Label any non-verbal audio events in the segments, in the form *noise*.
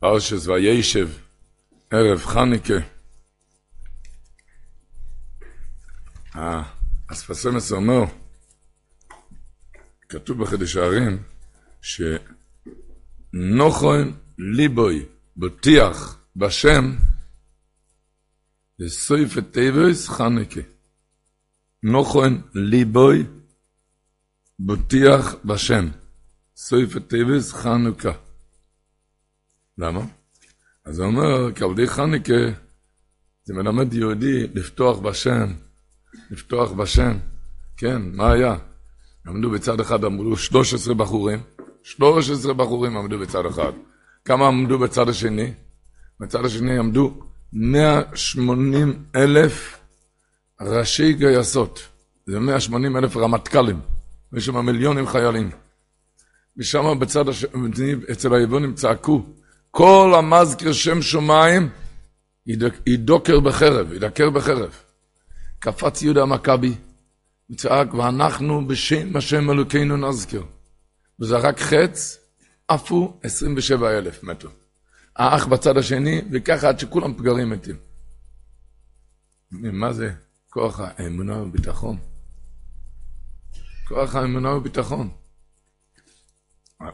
פרשת וישב, ערב חנוכה. אה, אז פסמס אומר, כתוב בחידושי הרי"ם, שנכון ליבו בטוח בשם, הסופי תיבות חנוכה. נכון ליבו בטוח בשם, סופי תיבות חנוכה. למה? אז הוא אומר, כעבדי חנוכה, זה מלמד יהודי לבטוח בשם, לבטוח בשם. כן, מה היה? עמדו בצד אחד, עמדו 13 בחורים, 13 בחורים עמדו בצד אחד. כמה עמדו בצד השני? בצד השני עמדו 180 אלף ראשי גייסות. זה 180 אלף רמטכ"לים. יש שם מיליונים חיילים. ושם בצד השני, אצל היבונים צעקו, כל המזכיר שם שמיים ידוקר בחרב, ידקר בחרב. קפץ יהודה המכבי, וצעק, ואנחנו בשם השם אלוקינו נזכיר. וזרק חץ, עפו 27 אלף מתו. האח בצד השני, וככה עד שכולם פגרים מתים. מה זה? כוח האמונה וביטחון. כוח האמונה וביטחון.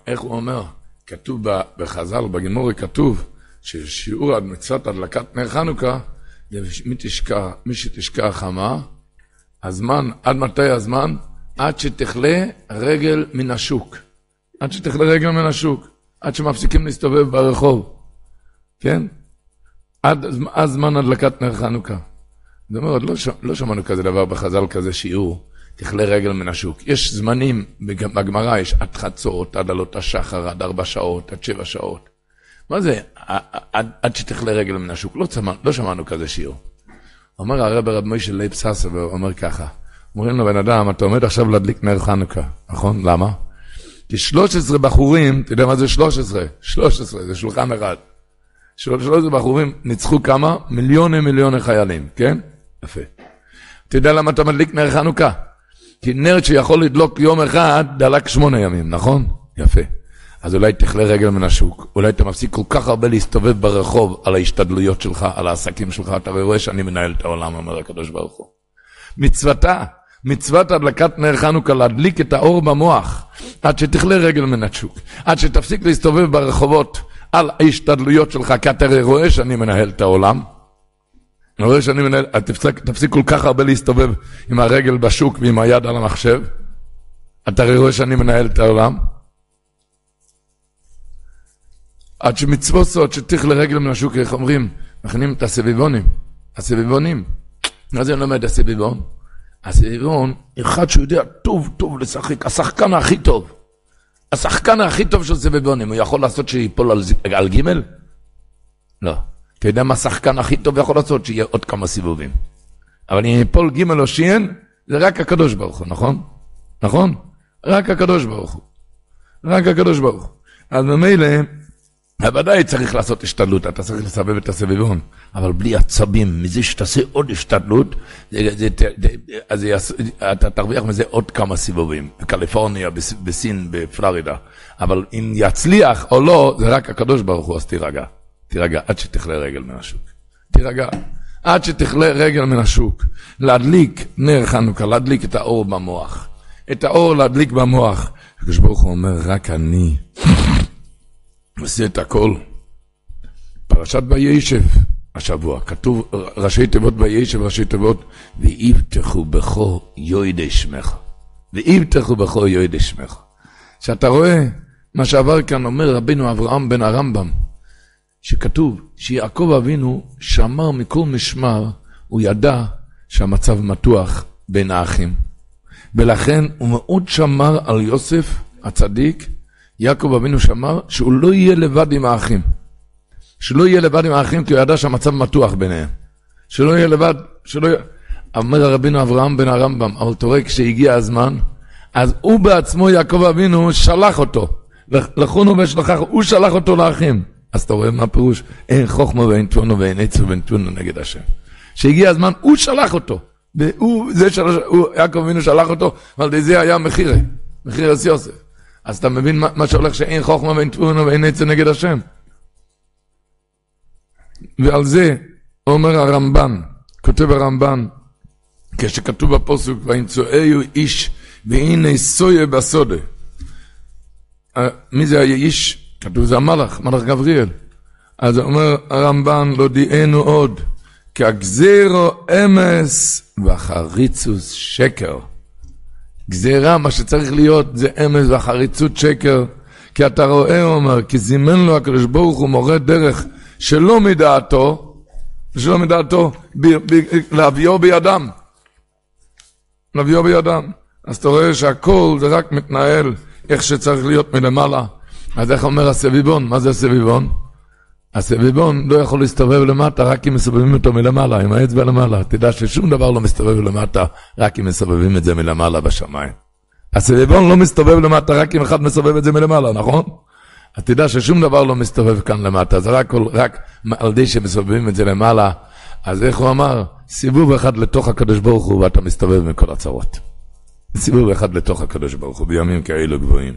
איך הוא אומר? כתוב בחז"ל, בגמורי כתוב, ששיעור מצוות הדלקת נר חנוכה, מי שתשקע חמה, הזמן, עד מתי הזמן? עד שתכלה רגל מן השוק. עד שתכלה רגל מן השוק. עד שמפסיקים להסתובב ברחוב. כן? עד, עד זמן הדלקת נר חנוכה. זאת אומרת, לא, לא שמענו כזה דבר בחז"ל, כזה שיעור. תכלה רגל מן השוק. יש זמנים, בגמרא יש עד חצות, עד עלות השחר, עד ארבע שעות, עד שבע שעות. מה זה עד, עד שתכלה רגל מן השוק? לא, צמא, לא שמענו כזה שיעור. אומר הרב רב מוישה לייב סאסובער, ואומר ככה, אומרים לבן אדם, אתה עומד עכשיו להדליק נר חנוכה, נכון? למה? כי 13 בחורים, אתה יודע מה זה 13? 13, זה שולחן אחד. 13 בחורים ניצחו כמה? מיליוני מיליוני חיילים, כן? יפה. אתה יודע למה אתה מדליק נר חנוכה? כי נר שיכול לדלוק יום אחד, דלק שמונה ימים, נכון? יפה. אז אולי תכלה רגל מן השוק, אולי אתה מפסיק כל כך הרבה להסתובב ברחוב על ההשתדלויות שלך, על העסקים שלך, אתה רואה שאני מנהל את העולם, אומר הקדוש ברוך הוא. מצוותה, מצוות הדלקת נר חנוכה, להדליק את האור במוח, עד שתכלה רגל מן השוק, עד שתפסיק להסתובב ברחובות על ההשתדלויות שלך, כי אתה רואה שאני מנהל את העולם. אני רואה שאני מנהל, תפסיק, תפסיק כל כך הרבה להסתובב עם הרגל בשוק ועם היד על המחשב. אתה רואה שאני מנהל את העולם. עד שמצוות סוד שתיך לרגל מן השוק, איך אומרים? מכינים את הסביבונים. הסביבונים. מה זה לומד הסביבון? הסביבון, אחד שהוא יודע טוב טוב לשחק, השחקן הכי טוב. השחקן הכי טוב של סביבונים, הוא יכול לעשות שיפול על, על ג'? לא. אתה יודע מה השחקן הכי טוב יכול לעשות? שיהיה עוד כמה סיבובים. אבל אם יפול ג' או שיין, זה רק הקדוש ברוך הוא, נכון? נכון? רק הקדוש ברוך הוא. רק הקדוש ברוך הוא. אז ממילא, בוודאי צריך לעשות השתדלות, אתה צריך לסבב את הסביבון, אבל בלי עצבים, מזה שתעשה עוד השתדלות, זה, זה, זה, אז יעש, אתה תרוויח מזה עוד כמה סיבובים, בקליפורניה, בסין, בפלורידה. אבל אם יצליח או לא, זה רק הקדוש ברוך הוא, אז תירגע. תירגע, עד שתכלה רגל מן השוק. תירגע, עד שתכלה רגל מן השוק. להדליק נר חנוכה, להדליק את האור במוח. את האור להדליק במוח. הקדוש ברוך הוא אומר, רק אני עושה את הכל. פרשת וישב, השבוע, כתוב ראשי תיבות וישב, ראשי תיבות, ויבטחו בכו יוידי שמך. ויבטחו בכו יוידי שמך. כשאתה רואה מה שעבר כאן, אומר רבינו אברהם בן הרמב"ם, שכתוב שיעקב אבינו שמר מכל משמר, הוא ידע שהמצב מתוח בין האחים. ולכן הוא מאוד שמר על יוסף הצדיק, יעקב אבינו שמר שהוא לא יהיה לבד עם האחים. שלא יהיה לבד עם האחים כי הוא ידע שהמצב מתוח ביניהם. שלא יהיה לבד, שלא יהיה... אומר הרבינו אברהם בן הרמב"ם, אבל רואה כשהגיע הזמן, אז הוא בעצמו, יעקב אבינו, שלח אותו. לכונו ושלחך, הוא שלח אותו לאחים. אז אתה רואה מה הפירוש? אין חוכמה ואין תבונו ואין עצר ואין תבונו נגד השם. שהגיע הזמן, הוא שלח אותו. והוא, זה שלח, הוא, יעקב אבינו שלח אותו, אבל זה היה מחירה, מחירס יוסף. אז אתה מבין מה, מה שהולך שאין חוכמה ואין תבונו ואין עצר נגד השם? ועל זה אומר הרמב"ן, כותב הרמב"ן, כשכתוב בפוסק, וימצואהו איש והנה סויה בסודה. אה, מי זה האיש? כתוב זה המלאך, מלאך גבריאל. אז אומר הרמב"ן, לא דיענו עוד, כי הגזירו אמס והחריצוס שקר. גזירה, מה שצריך להיות זה אמס והחריצות שקר. כי אתה רואה, הוא אומר, כי זימן לו הקדוש ברוך הוא מורה דרך שלא מדעתו, שלא מדעתו, להביאו בידם. להביאו בידם. אז אתה רואה שהכל זה רק מתנהל איך שצריך להיות מלמעלה. אז איך אומר הסביבון? מה זה הסביבון? הסביבון לא יכול להסתובב למטה רק אם מסובבים אותו מלמעלה, עם האצבע למעלה. תדע ששום דבר לא מסתובב למטה רק אם מסובבים את זה מלמעלה בשמיים. הסביבון לא מסתובב למטה רק אם אחד מסובב את זה מלמעלה, נכון? אז תדע ששום דבר לא מסתובב כאן למטה, זה רק, רק על ידי שמסובבים את זה למעלה. אז איך הוא אמר? סיבוב אחד לתוך הקדוש ברוך הוא ואתה מסתובב מכל הצרות. סיבוב אחד לתוך הקדוש ברוך הוא בימים כאלו גבוהים.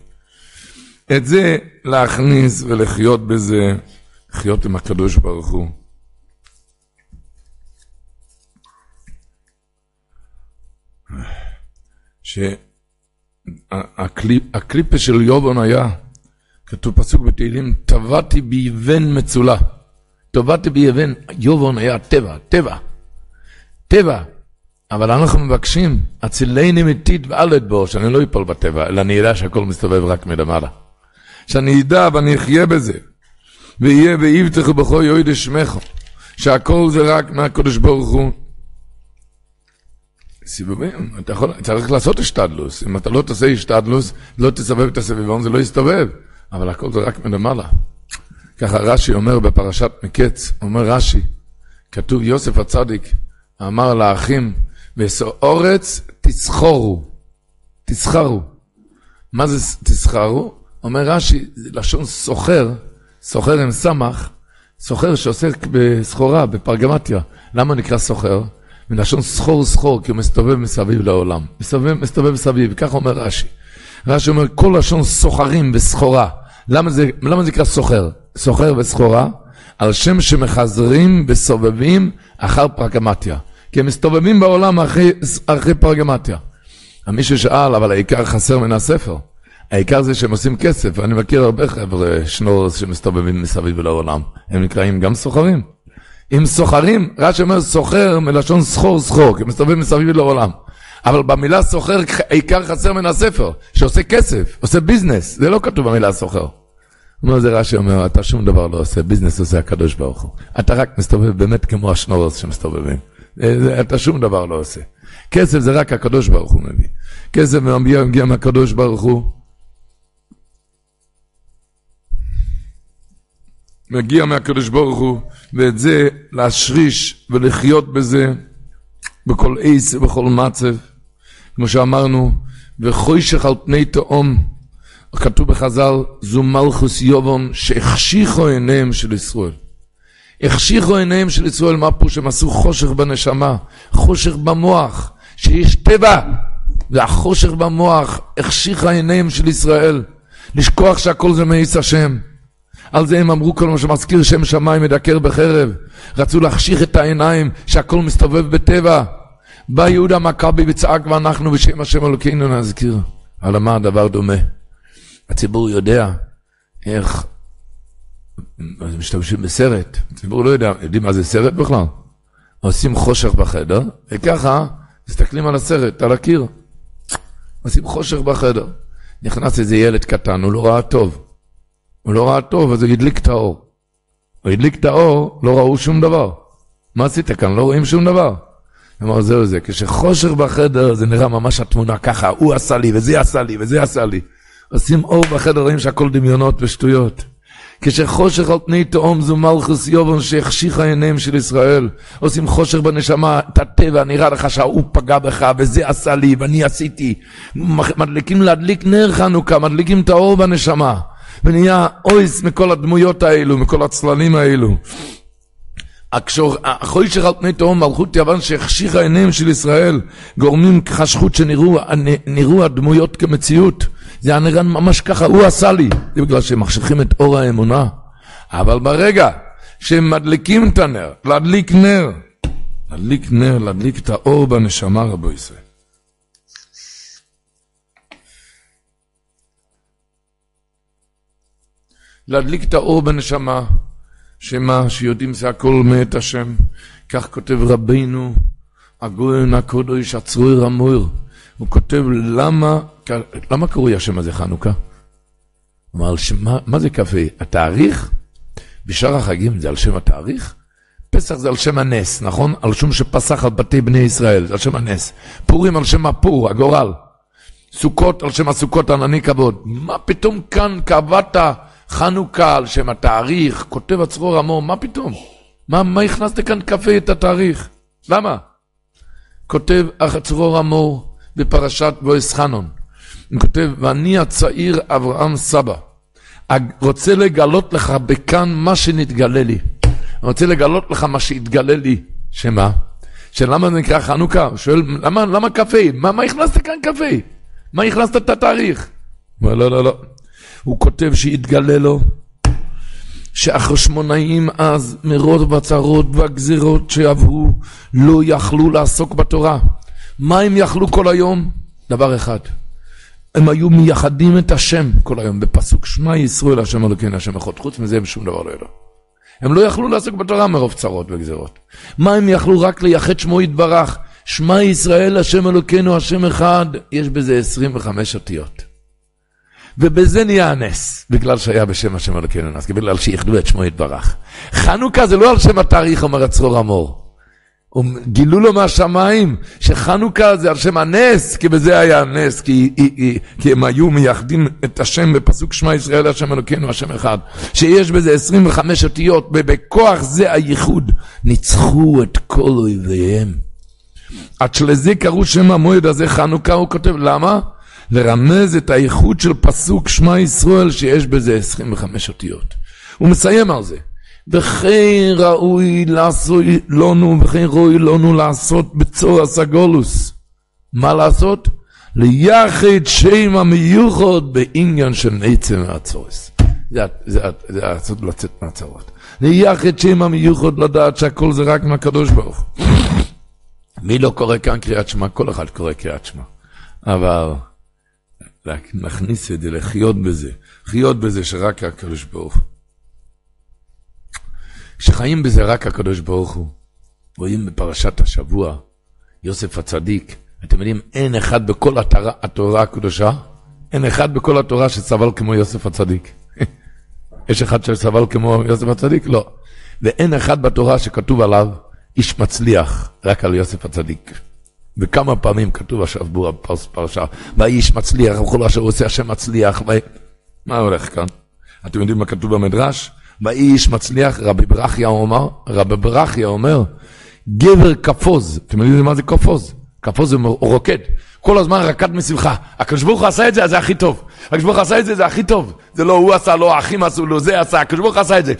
את זה להכניס ולחיות בזה, לחיות עם הקדוש ברוך הוא. שהקליפה של יובון היה, כתוב פסוק בתהילים, טבעתי ביבן מצולה. טבעתי ביבן, יובון היה טבע, טבע. טבע. אבל אנחנו מבקשים, הצילני מתית ואלת בו, שאני לא אפול בטבע, אלא אני אדע שהכל מסתובב רק מלמעלה. שאני אדע ואני אחיה בזה. ויהיה ויבטחו בכל יויד שמך, שהכל זה רק מהקדוש ברוך הוא. סיבובים, אתה יכול, צריך לעשות השתדלוס. אם אתה לא תעשה השתדלוס, לא תסבב את הסביבון, זה לא יסתובב. אבל הכל זה רק מלמעלה. ככה רש"י אומר בפרשת מקץ, אומר רש"י, כתוב יוסף הצדיק אמר לאחים, וסאורץ תסחורו, תסחרו. מה זה תסחרו? אומר רש"י, לשון סוחר, סוחר עם סמך, סוחר שעוסק בסחורה, בפרגמטיה. למה נקרא סוחר? מלשון סחור סחור, כי הוא מסתובב מסביב לעולם. מסתובב, מסתובב מסביב, ככה אומר רש"י. רש"י אומר, כל לשון סוחרים וסחורה. למה זה, למה זה נקרא סוחר? סוחר וסחורה, על שם שמחזרים וסובבים אחר פרגמטיה. כי הם מסתובבים בעולם אחרי, אחרי פרגמטיה. מישהו שאל, אבל העיקר חסר מן הספר. העיקר זה שהם עושים כסף, ואני מכיר הרבה חבר'ה שנורס שמסתובבים מסביב לעולם. הם נקראים גם סוחרים. אם סוחרים, רש"י אומר סוחר מלשון סחור סחור, כי הם מסתובבים מסביב לעולם. אבל במילה סוחר העיקר חסר מן הספר, שעושה כסף, עושה ביזנס, זה לא כתוב במילה סוחר. אומר זה רש"י אומר, אתה שום דבר לא עושה, ביזנס עושה הקדוש ברוך הוא. אתה רק מסתובב באמת כמו השנורס שמסתובבים. אתה שום דבר לא עושה. כסף זה רק הקדוש ברוך הוא מביא. כסף מגיע מהקדוש ברוך הוא. מגיע מהקדוש ברוך הוא, ואת זה להשריש ולחיות בזה בכל עץ ובכל מצב. כמו שאמרנו, וחוישך על פני תהום, כתוב בחז"ל, זו מלכוס יובון שהחשיכו עיניהם של ישראל. החשיכו עיניהם של ישראל, מה פה שהם עשו חושך בנשמה, חושך במוח, שיש טבע, והחושך במוח החשיך עיניהם של ישראל, לשכוח שהכל זה מאיץ השם. על זה הם אמרו כל מה שמזכיר שם שמיים מדקר בחרב. רצו להחשיך את העיניים שהכל מסתובב בטבע. בא יהודה מכבי וצעק ואנחנו בשם השם אלוקינו נזכיר. על מה הדבר דומה? הציבור יודע איך משתמשים בסרט, הציבור לא יודע, יודעים מה זה סרט בכלל? עושים חושך בחדר, וככה מסתכלים על הסרט, על הקיר. עושים חושך בחדר. נכנס איזה ילד קטן, הוא לא ראה טוב. הוא לא ראה טוב, אז הוא הדליק את האור. הוא הדליק את האור, לא ראו שום דבר. מה עשית כאן? לא רואים שום דבר. הוא אמר, זהו זה, כשחושך בחדר זה נראה ממש התמונה ככה, הוא עשה לי, וזה עשה לי, וזה עשה לי. עושים אור בחדר, רואים שהכל דמיונות ושטויות. כשחושך על פני תהום זו מלכוס יובון שהחשיכה עיניהם של ישראל. עושים חושך בנשמה, את הטבע, נראה לך שההוא פגע בך, וזה עשה לי, ואני עשיתי. מדליקים להדליק נר חנוכה, מדליקים את האור בנשמה. ונהיה אויס מכל הדמויות האלו, מכל הצללים האלו. החוישר על פני תהום מלכות יוון שהחשיכה עיניהם של ישראל, גורמים חשכות שנראו הדמויות כמציאות. זה היה נראה ממש ככה, הוא עשה לי. זה בגלל שהם מחשיכים את אור האמונה. אבל ברגע שמדליקים את הנר, להדליק נר. להדליק נר, להדליק את האור בנשמה, רבו ישראל. להדליק את האור בנשמה, שמה, שיודעים זה הכל מאת השם. כך כותב רבינו, הגויין הקודש הצרוי רמור. הוא כותב, למה, למה קרוי השם הזה חנוכה? הוא אמר, מה, מה זה קפה? התאריך? בשאר החגים זה על שם התאריך? פסח זה על שם הנס, נכון? על שום שפסח על בתי בני ישראל, זה על שם הנס. פורים על שם הפור, הגורל. סוכות על שם הסוכות, ענני כבוד. מה פתאום כאן קבעת חנוכה על שם התאריך, כותב הצרור המור, מה פתאום? מה, מה הכנסת כאן קפה את התאריך? למה? כותב הצרור המור בפרשת בועז חנון. הוא כותב, ואני הצעיר אברהם סבא, רוצה לגלות לך בכאן מה שנתגלה לי. רוצה לגלות לך מה שהתגלה לי. שמה? שלמה זה נקרא חנוכה? הוא שואל, למה, למה קפה? מה, מה הכנסת כאן קפה? מה הכנסת את התאריך? הוא אומר, לא, לא, לא. הוא כותב שהתגלה לו שהחשמונאים אז, מרוב הצרות והגזירות שעברו, לא יכלו לעסוק בתורה. מה הם יכלו כל היום? דבר אחד. הם היו מייחדים את השם כל היום, בפסוק שמע ישראל השם אלוקינו השם אחד. חוץ מזה הם שום דבר לא ידעו. הם לא יכלו לעסוק בתורה מרוב צרות וגזירות. מה הם יכלו רק לייחד שמו יתברך? שמע ישראל השם אלוקינו השם אחד, יש בזה 25 אותיות. ובזה נהיה הנס, בגלל שהיה בשם השם אלוקינו נס, בגלל שאיחדו את שמו יתברך. חנוכה זה לא על שם התאריך, אומר הצרור אמור. גילו לו מהשמיים שחנוכה זה על שם הנס, כי בזה היה הנס, כי, כי, כי הם היו מייחדים את השם בפסוק שמע ישראל השם אלוקינו השם אחד, שיש בזה 25 אותיות, ובכוח זה הייחוד ניצחו את כל אויביהם. עד שלזה קראו שם המועד הזה חנוכה, הוא כותב, למה? לרמז את האיכות של פסוק שמע ישראל שיש בזה 25 אותיות. הוא מסיים על זה. וכן ראוי לעשות לנו, וכן ראוי לנו לעשות בצור הסגולוס. מה לעשות? ליחד שם המיוחד בעניין של עצם הצורס. זה, זה, זה לעשות לצאת מהצרות. ליחד שם המיוחד לדעת שהכל זה רק מהקדוש ברוך מי לא קורא כאן קריאת שמע? כל אחד קורא קריאת שמע. אבל להכניס את זה, לחיות בזה, לחיות בזה שרק הקדוש ברוך הוא. כשחיים בזה רק הקדוש ברוך הוא, רואים בפרשת השבוע, יוסף הצדיק, אתם יודעים, אין אחד בכל התורה, התורה הקדושה, אין אחד בכל התורה שסבל כמו יוסף הצדיק. *laughs* יש אחד שסבל כמו יוסף הצדיק? לא. ואין אחד בתורה שכתוב עליו איש מצליח, רק על יוסף הצדיק. וכמה פעמים כתוב עכשיו בור הפרשה, והאיש מצליח, וכל אשר עושה השם מצליח, ו... מה הולך כאן? אתם יודעים מה כתוב במדרש? והאיש מצליח, רבי ברכיה אומר, רבי ברכיה אומר, גבר כפוז, אתם יודעים מה זה כפוז? כפוז הוא רוקד, כל הזמן רקד משמחה. הקדוש ברוך הוא עשה את זה, אז זה הכי טוב. הקדוש ברוך הוא עשה את זה, זה הכי טוב. זה לא הוא עשה, לא האחים עשו לו, זה עשה, הקדוש ברוך הוא עשה את זה.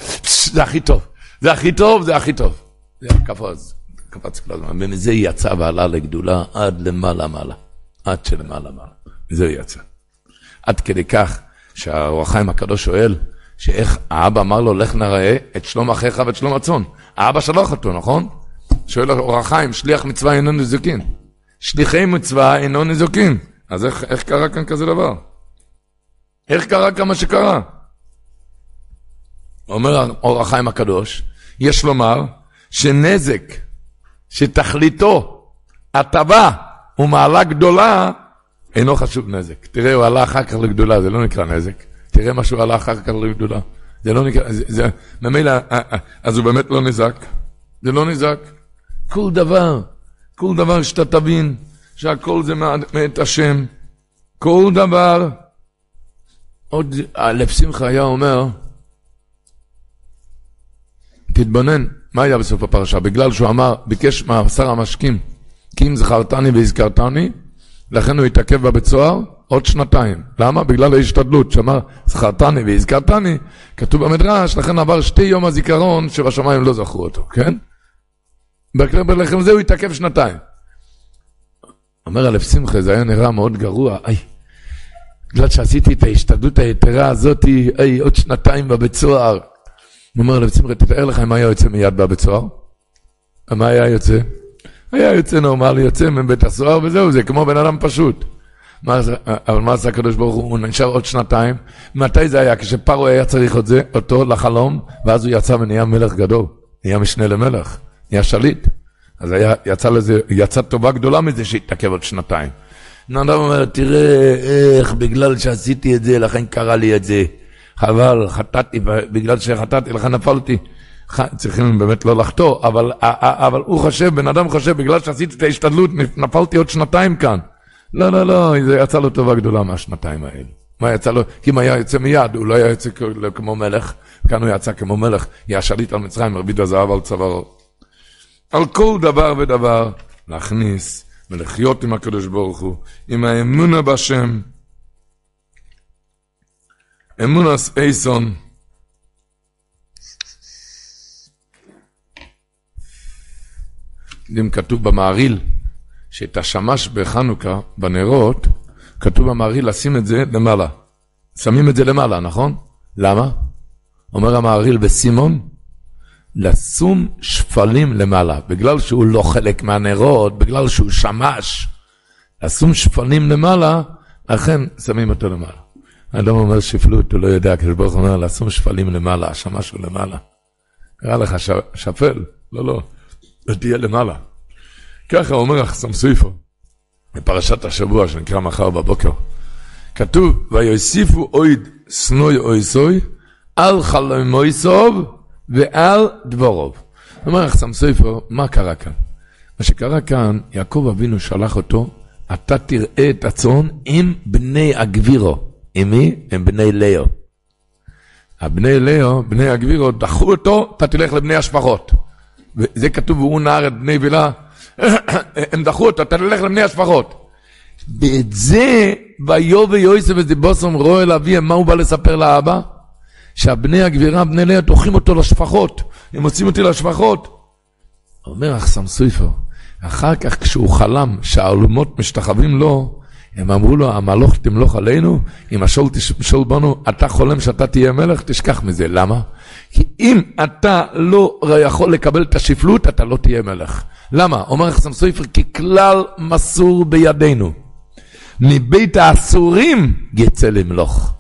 זה הכי טוב. זה הכי טוב, זה הכי טוב. זה הכפוז. קפץ כל הזמן, ומזה יצא ועלה לגדולה עד למעלה מעלה, עד שלמעלה מעלה, מזה הוא יצא. עד כדי כך שהאור החיים הקדוש שואל, שאיך האבא אמר לו, לך נראה את שלום אחיך ואת שלום הצאן. האבא שלח אותו, נכון? שואל אור החיים, שליח מצווה אינו נזוקין. שליחי מצווה אינו נזוקין. אז איך, איך קרה כאן כזה דבר? איך קרה כמה שקרה? אומר אור החיים הקדוש, יש לומר שנזק שתכליתו הטבה ומעלה גדולה, אינו חשוב נזק. תראה, הוא עלה אחר כך לגדולה, זה לא נקרא נזק. תראה מה שהוא עלה אחר כך לגדולה. זה לא נקרא, זה, זה ממילא, אה, אה, אז הוא באמת לא נזק. זה לא נזק. כל דבר, כל דבר שאתה תבין שהכל זה מאת השם. כל דבר. עוד, הלב שמחה היה אומר, תתבונן, מה היה בסוף הפרשה? בגלל שהוא אמר, ביקש מהשר המשקים, כי אם זכרתני והזכרתני, לכן הוא התעכב בבית סוהר עוד שנתיים. למה? בגלל ההשתדלות, שאמר, זכרתני והזכרתני, כתוב במדרש, לכן עבר שתי יום הזיכרון שבשמיים לא זכרו אותו, כן? בלחם זה הוא התעכב שנתיים. אומר אלף שמחה, זה היה נראה מאוד גרוע, איי, בגלל שעשיתי את ההשתדלות היתרה הזאת, איי, עוד שנתיים בבית סוהר. הוא אומר לרב שמחה, תתאר לך אם היה יוצא מיד בבית סוהר. מה היה יוצא? היה יוצא נורמלי, יוצא מבית הסוהר וזהו, זה כמו בן אדם פשוט. מה, אבל מה עשה הקדוש ברוך הוא? הוא נשאר עוד שנתיים. מתי זה היה? כשפרו היה צריך את זה, אותו לחלום, ואז הוא יצא ונהיה מלך גדול. נהיה משנה למלך, נהיה שליט. אז היה, יצא לזה, יצא טובה גדולה מזה שהתעכב עוד שנתיים. נאדם אומר, תראה איך בגלל שעשיתי את זה, לכן קרה לי את זה. חבל, חטאתי, בגלל שחטאתי, לכן נפלתי. צריכים באמת לא לחטוא, אבל, אבל הוא חושב, בן אדם חושב, בגלל שעשיתי את ההשתדלות, נפלתי עוד שנתיים כאן. לא, לא, לא, זה יצא לו טובה גדולה מהשנתיים האלה. מה יצא לו? כי אם היה יוצא מיד, הוא לא היה יוצא כמו מלך, כאן הוא יצא כמו מלך, יהיה שליט על מצרים, מרבית הזהב על צווארו. על כל דבר ודבר להכניס ולחיות עם הקדוש ברוך הוא, עם האמונה בשם. אמונס אייסון. אם כתוב במעריל, שאת השמש בחנוכה, בנרות, כתוב במעריל לשים את זה למעלה. שמים את זה למעלה, נכון? למה? אומר המעריל בסימון, לשום שפלים למעלה, בגלל שהוא לא חלק מהנרות, בגלל שהוא שמש, לשום שפלים למעלה, לכן שמים אותו למעלה. האדם אומר שפלות, הוא לא יודע, כשברוך ברוך אומר, לשום שפלים למעלה, השמש הוא למעלה. קרא לך. שפל? לא, לא, תהיה למעלה. ככה אומר החסם סויפו, בפרשת השבוע שנקרא מחר בבוקר. כתוב, ויוסיפו אויד סנוי אוי סוי, על חלומוי סוב ועל דבורוב. אומר החסם סויפו, מה קרה כאן? מה שקרה כאן, יעקב אבינו שלח אותו, אתה תראה את הצאן עם בני הגבירו. עם מי? עם בני לאו. הבני לאו, בני הגבירו, דחו אותו, אתה תלך לבני השפחות. וזה כתוב, והוא נער את בני וילה. *coughs* הם דחו אותו, אתה תלך לבני השפחות. ואת זה, ויובא יוסף וזיבוסום רואה אל אביהם, מה הוא בא לספר לאבא? שהבני הגבירה, בני לאה, דוחים אותו לשפחות. הם מוצאים אותי לשפחות. אומר אחסם סופר, אחר כך כשהוא חלם שהאלומות משתחווים לו, הם אמרו לו, המלוך תמלוך עלינו, אם השול תשול בנו, אתה חולם שאתה תהיה מלך, תשכח מזה. למה? כי אם אתה לא יכול לקבל את השפלות, אתה לא תהיה מלך. למה? אומר חסם סופר, כי כלל מסור בידינו. מבית האסורים יצא למלוך.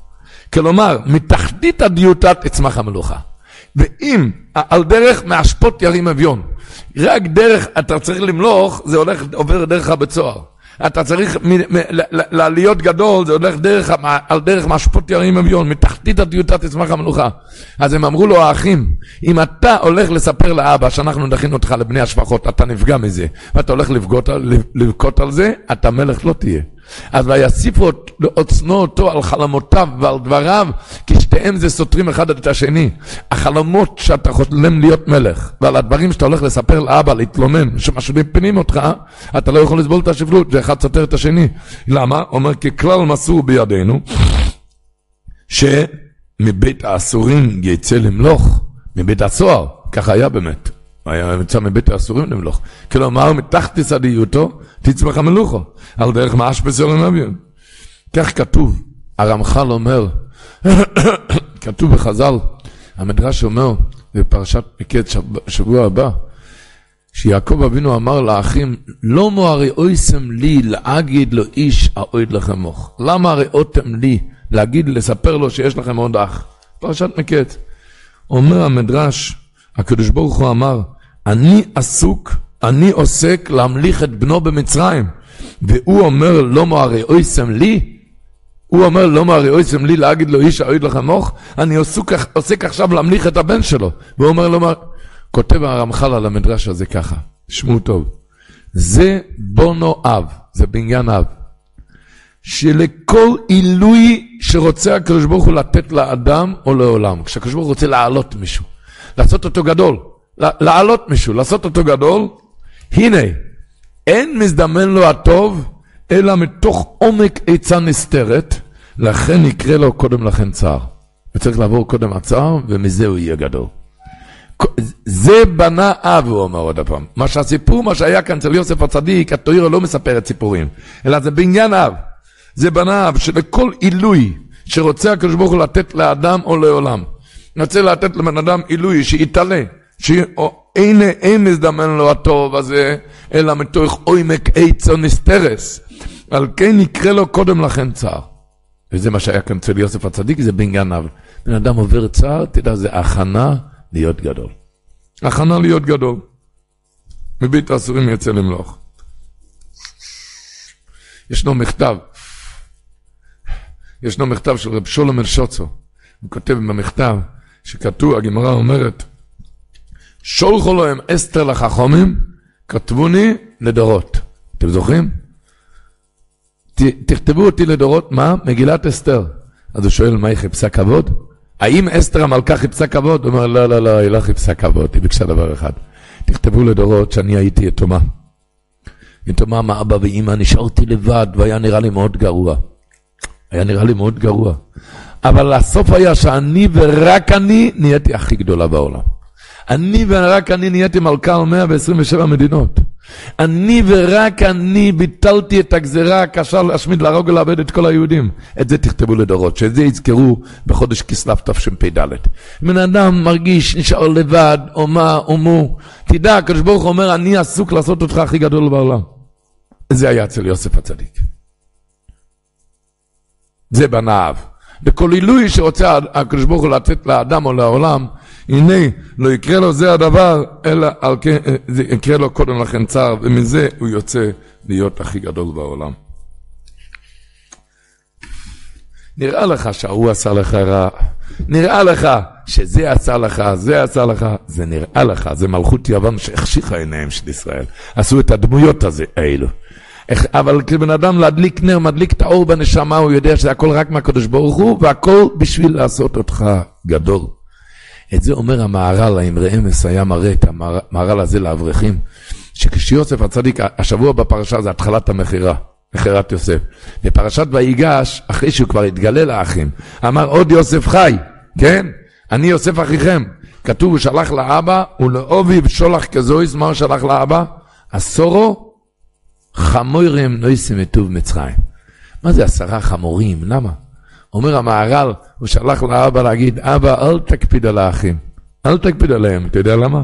כלומר, מתחתית הדיוטה תצמח המלוכה. ואם על דרך מאשפות ירים אביון, רק דרך, אתה צריך למלוך, זה הולך, עובר דרך הבית סוהר. אתה צריך להיות גדול, זה הולך דרך, על דרך מאשפות ירים אביון, מתחתית הדיוטה תצמח המלוכה. אז הם אמרו לו, האחים, אם אתה הולך לספר לאבא שאנחנו נכין אותך לבני השפחות, אתה נפגע מזה, ואתה הולך לבכות על זה, אתה מלך לא תהיה. אז ויסיפו לעוצנו אותו על חלומותיו ועל דבריו, כי שתיהם זה סותרים אחד את השני. החלומות שאתה חולם להיות מלך, ועל הדברים שאתה הולך לספר לאבא, להתלונן, שמשאירים פנים אותך, אתה לא יכול לסבול את השפלות, זה אחד סותר את השני. למה? אומר, ככלל מסור בידינו, שמבית האסורים יצא למלוך, מבית הסוהר, ככה היה באמת. היה נמצא מבית האסורים למלוך. כלומר, מתחת תסדיותו, תצמח המלוכו, על דרך מאש בסורים אביון. כך כתוב, הרמח"ל אומר, *coughs* כתוב בחז"ל, המדרש אומר, בפרשת מקץ שבוע הבא, שיעקב אבינו אמר לאחים, לא מוארי אויסם לי להגיד לו איש האויד לכם מוך. למה הראותם לי להגיד, לספר לו שיש לכם עוד אח? פרשת מקץ. אומר המדרש, הקדוש ברוך הוא אמר, אני עסוק, אני עוסק להמליך את בנו במצרים. והוא אומר, לא מוארי אויסם לי? הוא אומר, לא מוארי אויסם לי להגיד לו איש האויד לך מוך? אני עסוק, עוסק עכשיו להמליך את הבן שלו. והוא אומר, לא מוארי... כותב הרמח"ל על המדרש הזה ככה, תשמעו טוב. זה בונו אב, זה בניין אב. שלכל עילוי שרוצה הקדוש ברוך הוא לתת לאדם או לעולם, כשהקדוש ברוך הוא רוצה להעלות מישהו, לעשות אותו גדול, להעלות מישהו, לעשות אותו גדול, הנה, אין מזדמן לו הטוב, אלא מתוך עומק עצה נסתרת, לכן יקרה לו קודם לכן צער. וצריך לעבור קודם הצער, ומזה הוא יהיה גדול. זה בנה אב, הוא אומר עוד פעם. מה שהסיפור, מה שהיה כאן אצל יוסף הצדיק, התוירו לא מספרת סיפורים, אלא זה בעניין אב. זה בנה אב, שלכל עילוי שרוצה הקדוש ברוך הוא לתת לאדם או לעולם, רוצה לתת לבן אדם עילוי, שיתעלה, שאין מזדמן לו הטוב הזה, אלא מתוך עומק עצו נסתרס. על כן יקרה לו קודם לכן צער. וזה מה שהיה כאן אצל יוסף הצדיק, זה בן גנב. בן אדם עובר צער, תדע, זה הכנה להיות גדול. הכנה להיות גדול. מבית האסורים יצא למלוך. ישנו מכתב, ישנו מכתב של רב שולם אל-שוצו. הוא כותב במכתב, שכתוב, הגמרא אומרת, שולחו להם אסתר לחכומים, כתבוני לדורות. אתם זוכרים? ת, תכתבו אותי לדורות, מה? מגילת אסתר. אז הוא שואל, מה היא חיפשה כבוד? האם אסתר המלכה חיפשה כבוד? הוא אומר, לא, לא, לא, היא לא חיפשה כבוד, היא ביקשה דבר אחד. תכתבו לדורות שאני הייתי יתומה. יתומה מאבא ואימא, נשארתי לבד, והיה נראה לי מאוד גרוע. היה נראה לי מאוד גרוע. אבל הסוף היה שאני ורק אני נהייתי הכי גדולה בעולם. אני ורק אני נהייתי מלכה על 127 מדינות. אני ורק אני ביטלתי את הגזרה הקשה להשמיד, להרוג ולאבד את כל היהודים. את זה תכתבו לדורות, שאת זה יזכרו בחודש כסלו תשפ"ד. בן אדם מרגיש, נשאר לבד, או מה, או מו. תדע, הקדוש ברוך הוא אומר, אני עסוק לעשות אותך הכי גדול בעולם. זה היה אצל יוסף הצדיק. זה בנאב. בכל עילוי שרוצה הקדוש ברוך הוא לתת לאדם או לעולם, הנה, לא יקרה לו זה הדבר, אלא על כן, אה, זה יקרה לו קודם לכן צער, ומזה הוא יוצא להיות הכי גדול בעולם. נראה לך שההוא עשה לך רע, נראה לך שזה עשה לך, זה עשה לך, זה נראה לך, זה מלכות יוון שהחשיכה עיניהם של ישראל. עשו את הדמויות הזה, האלו. אבל כבן אדם להדליק נר, מדליק את האור בנשמה, הוא יודע שזה הכל רק מהקדוש ברוך הוא, והכל בשביל לעשות אותך גדול. את זה אומר המהר"ל, האמרי אמס היה מראה את המהר"ל הזה לאברכים, שכשיוסף הצדיק, השבוע בפרשה זה התחלת המכירה, מכירת יוסף. בפרשת ויגש, אחרי שהוא כבר התגלה לאחים, אמר עוד יוסף חי, כן? אני יוסף אחיכם. כתוב, הוא שלח לאבא, ולאוביב שולח כזויס, מה הוא שלח לאבא? עשורו חמורים נויסים מטוב מצרים. מה זה עשרה חמורים? למה? אומר המהר"ל, הוא שלח לאבא להגיד, אבא, אל תקפיד על האחים, אל תקפיד עליהם. אתה יודע למה?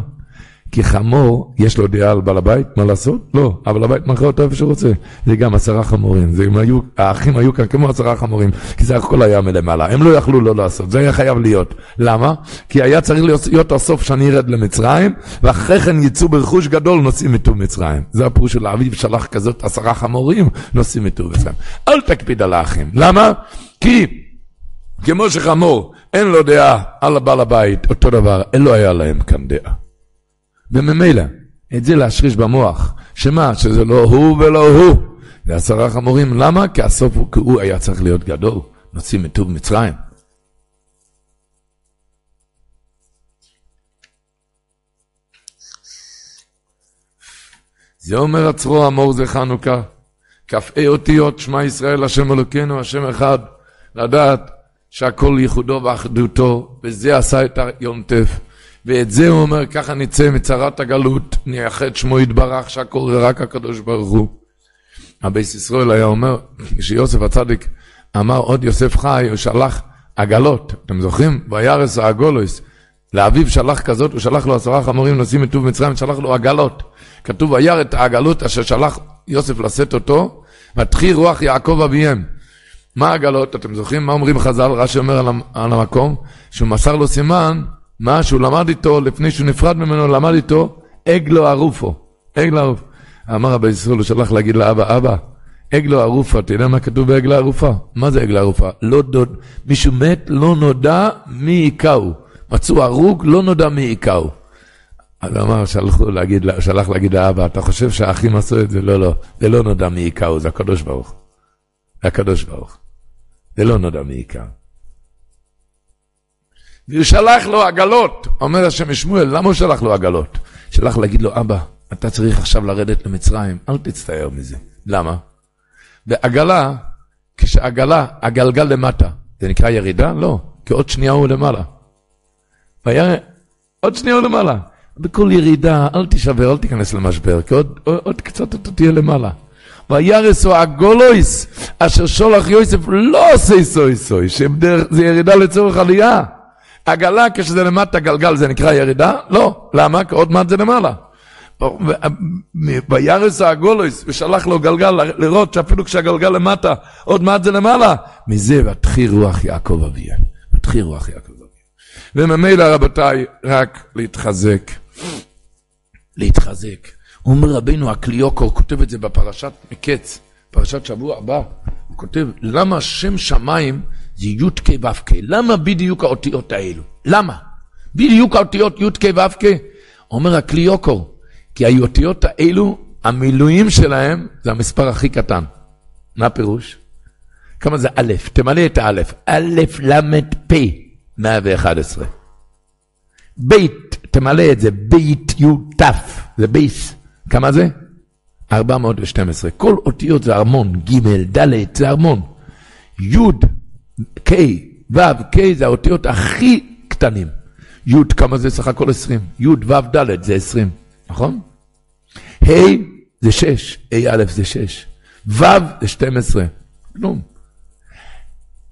כי חמור, יש לו דעה על בעל הבית, מה לעשות? לא, אבל הבית מכר אותו איפה שהוא רוצה. זה גם עשרה חמורים, זה, היו, האחים היו כאן כמו עשרה חמורים, כי זה הכל היה מלמעלה, הם לא יכלו לא לעשות, זה היה חייב להיות. למה? כי היה צריך להיות, הסוף שאני ארד למצרים, ואחרי כן יצאו ברכוש גדול נוסעים מטוב מצרים. זה הפירוש של האביב שלח כזאת עשרה חמורים, נוסעים מטוב מצרים. אל תקפיד על האחים, למה? כי כמו שחמור אין לו דעה על הבעל הבית, אותו דבר, אין לו היה להם כאן דעה. וממילא, את זה להשריש במוח, שמה? שזה לא הוא ולא הוא. זה עשרה חמורים, למה? כי הסוף הוא, כי הוא היה צריך להיות גדול, נוציא מטוב מצרים. זה אומר עצרו אמור זה חנוכה, כ"ה אותיות שמע ישראל השם אלוקינו השם אחד, לדעת שהכל ייחודו ואחדותו, וזה עשה את היום טף. ואת זה הוא אומר, ככה נצא מצרת הגלות, נייחד שמו יתברך, שהכל זה רק הקדוש ברוך הוא. הבית ישראל היה אומר, כשיוסף הצדיק אמר עוד יוסף חי, הוא שלח עגלות, אתם זוכרים? וירא את העגלות, לאביו שלח כזאת, הוא שלח לו עשרה חמורים נושאים מטוב מצרים, שלח לו עגלות. כתוב, וירא את העגלות אשר שלח יוסף לשאת אותו, ותחי רוח יעקב אביהם. מה העגלות? אתם זוכרים מה אומרים חז"ל? רש"י אומר על, על המקום, שהוא מסר לו סימן, מה שהוא למד איתו, לפני שהוא נפרד ממנו, למד איתו, אגלו ערופו. אגלו ערופו. אמר רבי ישראל, הוא שלח להגיד לאבא, אבא, אגלו ערופה, אתה יודע מה כתוב בעגלה ערופה? מה זה עגלה ערופה? לא דוד, מישהו מת, לא נודע מי הכהו. מצאו הרוג, לא נודע מי הכהו. אז אמר, שלחו להגיד, שלח להגיד לאבא, אתה חושב שהאחים עשו את זה? לא, לא, זה לא נודע מי הכהו, זה הקדוש ברוך. הקדוש ברוך. זה לא נודע מעיקר. והוא שלח לו עגלות, אומר השם שמואל, למה הוא שלח לו עגלות? שלח להגיד לו, אבא, אתה צריך עכשיו לרדת למצרים, אל תצטער מזה. למה? בעגלה, כשעגלה, הגלגל למטה, זה נקרא ירידה? לא, כי עוד שנייה הוא למעלה. והיה, עוד שנייה הוא למעלה. בכל ירידה, אל תישבר, אל תיכנס למשבר, כי עוד, עוד, עוד קצת אתה תהיה למעלה. וירסו הגולויס, אשר שולח יוסף לא עושה סוי סוי, שזה ירידה לצורך עלייה. עגלה כשזה למטה גלגל זה נקרא ירידה? לא. למה? כי עוד מעט זה למעלה. וירס הגולויס, ושלח לו גלגל לראות שאפילו כשהגלגל למטה, עוד מעט זה למעלה. מזה ותחי רוח יעקב אביהם. ותחי רוח יעקב אביהם. וממילא רבותיי, רק להתחזק. להתחזק. אומר רבינו הקליוקו, כותב את זה בפרשת מקץ, פרשת שבוע הבא, הוא כותב, למה שם שמיים זה י"ק ו"ק? למה בדיוק האותיות האלו? למה? בדיוק האותיות י"ק ו"ק? אומר הקליוקו, כי האותיות האלו, המילואים שלהם זה המספר הכי קטן. מה הפירוש? כמה זה א', תמלא את האלף, א', ל', פ', 111. בית, תמלא את זה, בית, י', ת', זה בייס. כמה זה? 412. כל אותיות זה ארמון, ג', ד', זה ארמון. י', ק', ו', ק' זה האותיות הכי קטנים. י', כמה זה סך הכל 20? י', ו', ד' זה 20, נכון? ה' זה 6, ה' זה 6, ו' זה 12, כלום.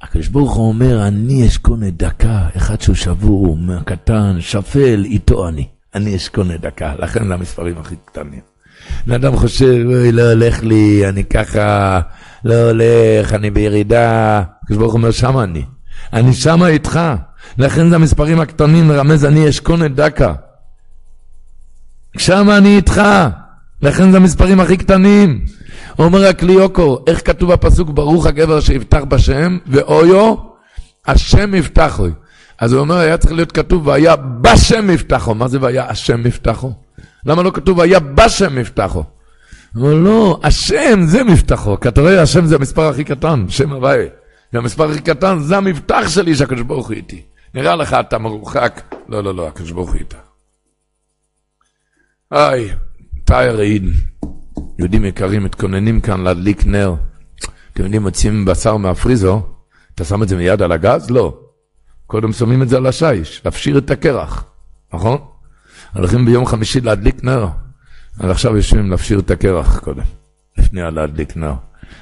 הקדוש ברוך הוא אומר, אני אשכונה דקה, אחד שהוא שבור, קטן, שפל, איתו אני. אני אשכונה דקה, לכן זה המספרים הכי קטנים. בן אדם חושב, אוי, לא הולך לי, אני ככה, לא הולך, אני בירידה. הקדוש ברוך הוא אומר, שמה אני. אני שמה איתך. לכן זה המספרים הקטנים, מרמז, אני אשכונה דקה. שמה אני איתך. לכן זה המספרים הכי קטנים. אומר הקליוקו, איך כתוב בפסוק ברוך הגבר שיפתח בשם, ואויו, השם יפתחו. אז הוא אומר, היה צריך להיות כתוב, והיה בשם יפתחו. מה זה והיה השם יפתחו? למה לא כתוב, והיה בשם יפתחו? הוא אומר, לא, השם זה מבטחו, כי אתה רואה, השם זה המספר הכי קטן, שם הוואי. והמספר הכי קטן זה המבטח שלי שהקדוש ברוך הוא איתי. נראה לך אתה מרוחק, לא, לא, לא, הקדוש ברוך הוא איתה. היי, תאיר עיד. יהודים יקרים מתכוננים כאן להדליק נר. אתם יודעים, מוצאים בשר מהפריזו, אתה שם את זה מיד על הגז? לא. קודם שמים את זה על השיש, להפשיר את הקרח, נכון? הולכים ביום חמישי להדליק נר. אז עכשיו יושבים להפשיר את הקרח קודם, לפני להדליק נר.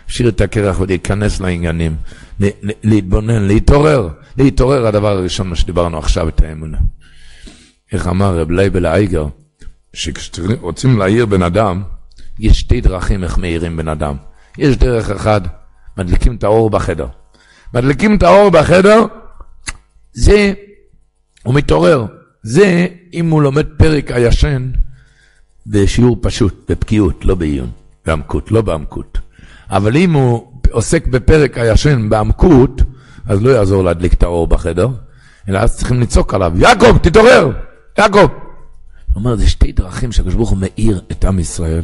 להפשיר את הקרח ולהיכנס לעניינים, להתבונן, להתעורר. להתעורר הדבר הראשון, מה שדיברנו עכשיו, את האמונה. איך אמר רב לייבל אייגר, שכשרוצים להעיר בן אדם, יש שתי דרכים איך מאירים בן אדם. יש דרך אחת, מדליקים את האור בחדר. מדליקים את האור בחדר, זה, הוא מתעורר. זה אם הוא לומד פרק הישן בשיעור פשוט, בפקיעות, לא בעיון, בעמקות, לא בעמקות. אבל אם הוא עוסק בפרק הישן בעמקות, אז לא יעזור להדליק את האור בחדר, אלא אז צריכים לצעוק עליו, יעקב, תתעורר! יעקב! הוא אומר, זה שתי דרכים שהקדוש ברוך הוא מאיר את עם ישראל.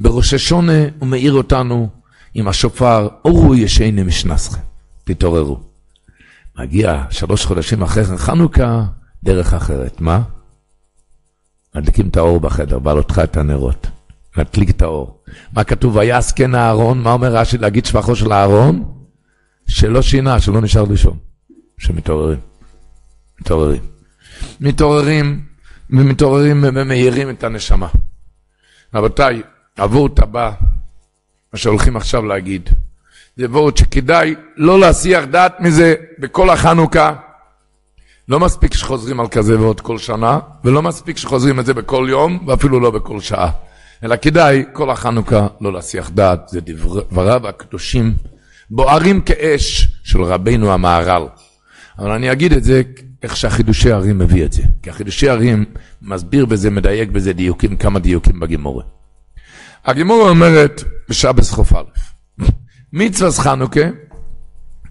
בראש השונה הוא מאיר אותנו עם השופר, אורו ישנה משנסכם, תתעוררו. מגיע שלוש חודשים אחרי כן חנוכה, דרך אחרת. מה? מדליקים את האור בחדר, בעלותך את הנרות. נדליק את האור. מה כתוב? ויעש כן אהרון, מה אומר רש"י להגיד שבחו של אהרון? שלא שינה, שלא נשאר לישון. שמתעוררים. מתעוררים. מתעוררים, ומתעוררים ומאירים את הנשמה. רבותיי, הוורט הבא, מה שהולכים עכשיו להגיד, זה וורט שכדאי לא להסיח דעת מזה בכל החנוכה. לא מספיק שחוזרים על כזה ועוד כל שנה, ולא מספיק שחוזרים את זה בכל יום, ואפילו לא בכל שעה. אלא כדאי כל החנוכה לא להסיח דעת, זה דבריו הקדושים, בוערים כאש של רבינו המהר"ל. אבל אני אגיד את זה איך שהחידושי ערים מביא את זה. כי החידושי ערים מסביר בזה, מדייק בזה דיוקים, כמה דיוקים בגימורה. הגימורה אומרת בשבס חוף א', מצווה חנוכה,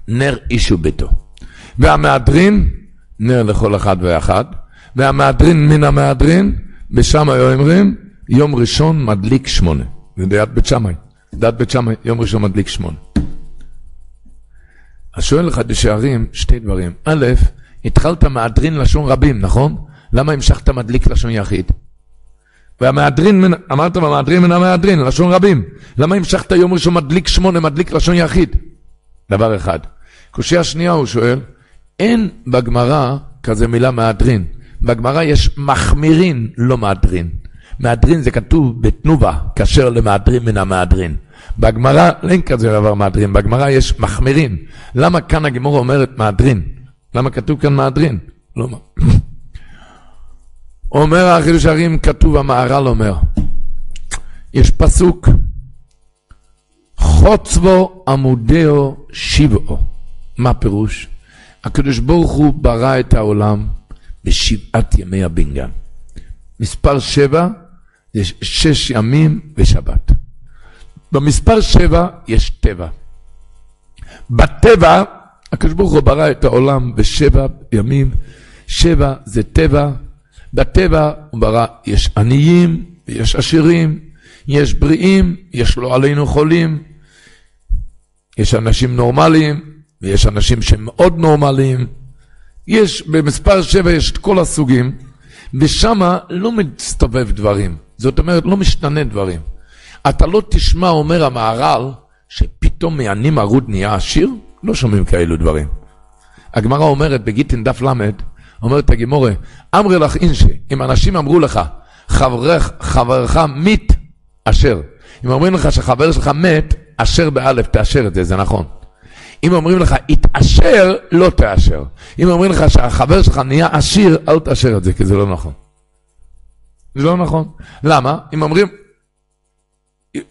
נר איש וביתו. והמהדרין, נר לכל אחד ואחד, והמהדרין מן המהדרין, בשם היו אומרים, יום ראשון מדליק שמונה. זה דיית בית שמאי. דת בית שמאי, יום ראשון מדליק שמונה. אז שואל לך בשערים שתי דברים. א', התחלת מהדרין לשון רבים, נכון? למה המשכת מדליק לשון יחיד? והמהדרין, אמרת במהדרין מן המהדרין, לשון רבים. למה המשכת יום ראשון מדליק שמונה, מדליק לשון יחיד? דבר אחד. קושייה שנייה הוא שואל, אין בגמרא כזה מילה מהדרין. בגמרא יש מחמירין, לא מהדרין. מהדרין זה כתוב בתנובה, כשר למהדרין מן המהדרין. בגמרא אין כזה דבר מהדרין, בגמרא יש מחמירין. למה כאן הגמורה אומרת מהדרין? למה כתוב כאן מהדרין? לא מה. אומר החידוש הרים, כתוב, המהר"ל אומר, יש פסוק, חוצבו עמודהו שבעו. מה פירוש? הקדוש ברוך הוא ברא את העולם בשבעת ימי הבנגן. מספר שבע זה שש ימים ושבת. במספר שבע יש טבע. בטבע, הקדוש ברוך הוא ברא את העולם בשבע ימים. שבע זה טבע. בטבע הוא ברא, יש עניים, יש עשירים, יש בריאים, יש לא עלינו חולים, יש אנשים נורמליים, ויש אנשים שהם מאוד נורמליים. יש, במספר שבע יש את כל הסוגים, ושם לא מסתובב דברים. זאת אומרת, לא משתנה דברים. אתה לא תשמע, אומר המהר"ל, שפתאום מעני מרוד נהיה עשיר? לא שומעים כאלו דברים. הגמרא אומרת בגיטין דף ל', אומרת הגמורה, אמרי לך אינשי, אם אנשים אמרו לך, חברך, חברך מת אשר. אם אומרים לך שחבר שלך מת, אשר באלף, תאשר את זה, זה נכון. אם אומרים לך, התעשר, לא תאשר. אם אומרים לך שהחבר שלך נהיה עשיר, אל תאשר את זה, כי זה לא נכון. זה לא נכון. למה? אם אומרים...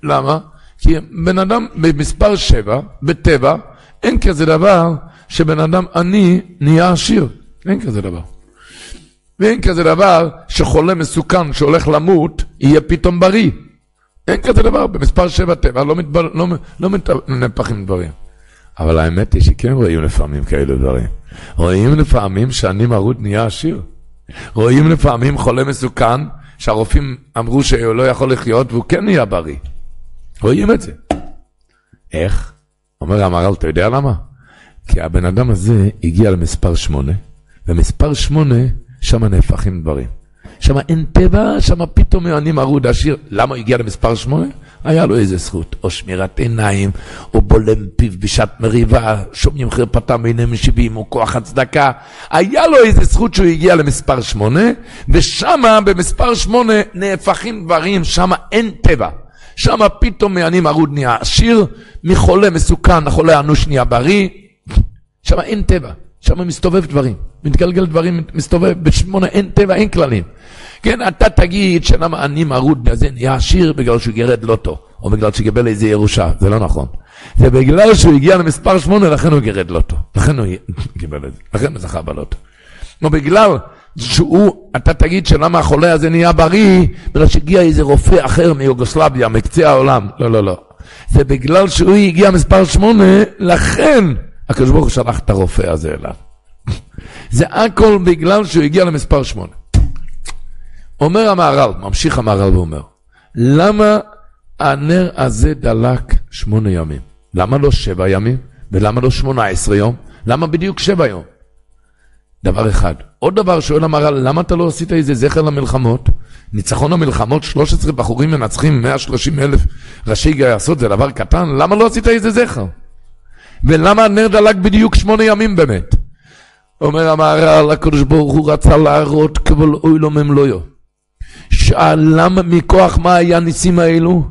למה? כי בן אדם במספר שבע, בטבע, אין כזה דבר שבן אדם עני נהיה עשיר. אין כזה דבר. ואין כזה דבר שחולה מסוכן שהולך למות, יהיה פתאום בריא. אין כזה דבר, במספר שבע טבע לא, מתבל, לא, לא מתנפחים דברים. אבל האמת היא שכן רואים לפעמים כאלו דברים. רואים לפעמים שאני מרוד נהיה עשיר. רואים לפעמים חולה מסוכן, שהרופאים אמרו שהוא לא יכול לחיות והוא כן נהיה בריא. רואים את זה. איך? אומר המהר"ל, אתה יודע למה? כי הבן אדם הזה הגיע למספר שמונה, ומספר שמונה, שם נהפכים דברים. שם אין טבע, שם פתאום אני מרוד עשיר. למה הוא הגיע למספר שמונה? היה לו איזה זכות, או שמירת עיניים, או בולם פיו בשעת מריבה, שומעים חרפתם בעיניהם משיבים, או כוח הצדקה. היה לו איזה זכות שהוא הגיע למספר שמונה, ושם במספר שמונה נהפכים דברים, שם אין טבע. שם פתאום אני מרוד נהיה עשיר, מחולה מסוכן, החולה אנוש נהיה בריא, שם אין טבע. שם מסתובב דברים, מתגלגל דברים, מסתובב, בשמונה אין טבע, אין כללים. כן, אתה תגיד שלמה אני מרוד בזה נהיה עשיר בגלל שהוא גירד לוטו, או בגלל שקיבל איזה ירושה, זה לא נכון. זה בגלל שהוא הגיע למספר שמונה, לכן הוא גירד לוטו. לכן הוא *laughs* קיבל את זה, לכן הוא זכה בלוטו. או בגלל שהוא, אתה תגיד שלמה החולה הזה נהיה בריא, בגלל שהגיע איזה רופא אחר מיוגוסלביה, מקצה העולם. לא, לא, לא. זה בגלל שהוא הגיע מספר שמונה, לכן הקדוש ברוך הוא שלח את הרופא הזה אליו. זה הכל בגלל שהוא הגיע למספר שמונה. אומר המהר"ל, ממשיך המהר"ל ואומר, למה הנר הזה דלק שמונה ימים? למה לא שבע ימים? ולמה לא שמונה עשרה יום? למה בדיוק שבע יום? דבר אחד. עוד דבר שואל המהר"ל, למה אתה לא עשית איזה זכר למלחמות? ניצחון המלחמות, 13 בחורים מנצחים 130 אלף ראשי גייסות, זה דבר קטן? למה לא עשית איזה זכר? ולמה הנר דלק בדיוק שמונה ימים באמת? אומר המהר"ל, הקדוש ברוך הוא רצה להראות כבול אוי לו ממלויו. שאל למה, מכוח מה היה הניסים האלו?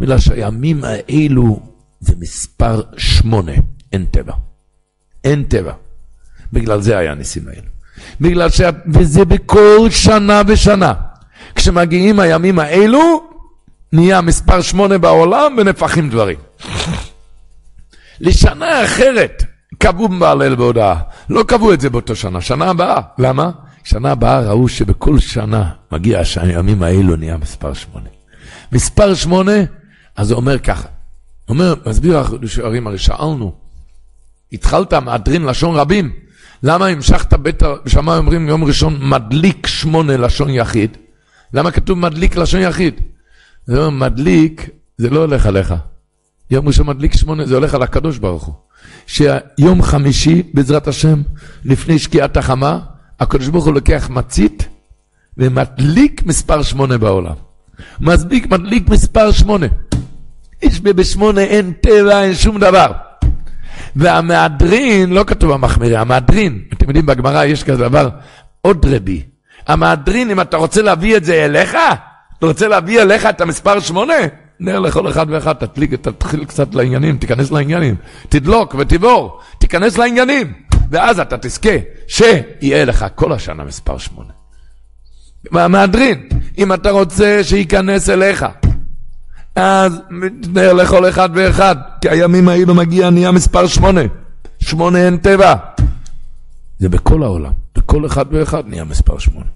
בגלל שהימים האלו זה מספר שמונה, אין טבע. אין טבע. בגלל זה היה הניסים האלו. בגלל ש... וזה בכל שנה ושנה. כשמגיעים הימים האלו, נהיה מספר שמונה בעולם ונפחים דברים. לשנה אחרת קבעו בהלל בהודעה. לא קבעו את זה באותו שנה, שנה הבאה. למה? שנה הבאה ראו שבכל שנה מגיע שהימים האלו נהיה מספר שמונה. מספר שמונה, אז הוא אומר ככה. אומר, מסביר השוערים, הרי שאלנו, התחלת מהדרין לשון רבים, למה המשכת בית, בשמיים אומרים יום ראשון מדליק שמונה לשון יחיד? למה כתוב מדליק לשון יחיד? זה אומר, מדליק, זה לא הולך עליך. יום ראשון מדליק שמונה, זה הולך על הקדוש ברוך הוא. שיום חמישי, בעזרת השם, לפני שקיעת החמה, הקדוש ברוך הוא לוקח מצית ומדליק מספר שמונה בעולם. מסביק, מדליק מספר שמונה. איש בשמונה אין טבע, אין שום דבר. והמהדרין, לא כתוב המחמירי, המהדרין, אתם יודעים, בגמרא יש כזה דבר, עוד רבי. המהדרין, אם אתה רוצה להביא את זה אליך, אתה רוצה להביא אליך את המספר שמונה, נר לכל אחד ואחד, תתליק, תתחיל קצת לעניינים, תיכנס לעניינים, תדלוק ותבור, תיכנס לעניינים. ואז אתה תזכה שיהיה לך כל השנה מספר שמונה. מהדרין, אם אתה רוצה שייכנס אליך, אז נר לכל אחד ואחד, כי הימים האלו מגיע נהיה מספר שמונה. שמונה אין טבע. זה בכל העולם, בכל אחד ואחד נהיה מספר שמונה.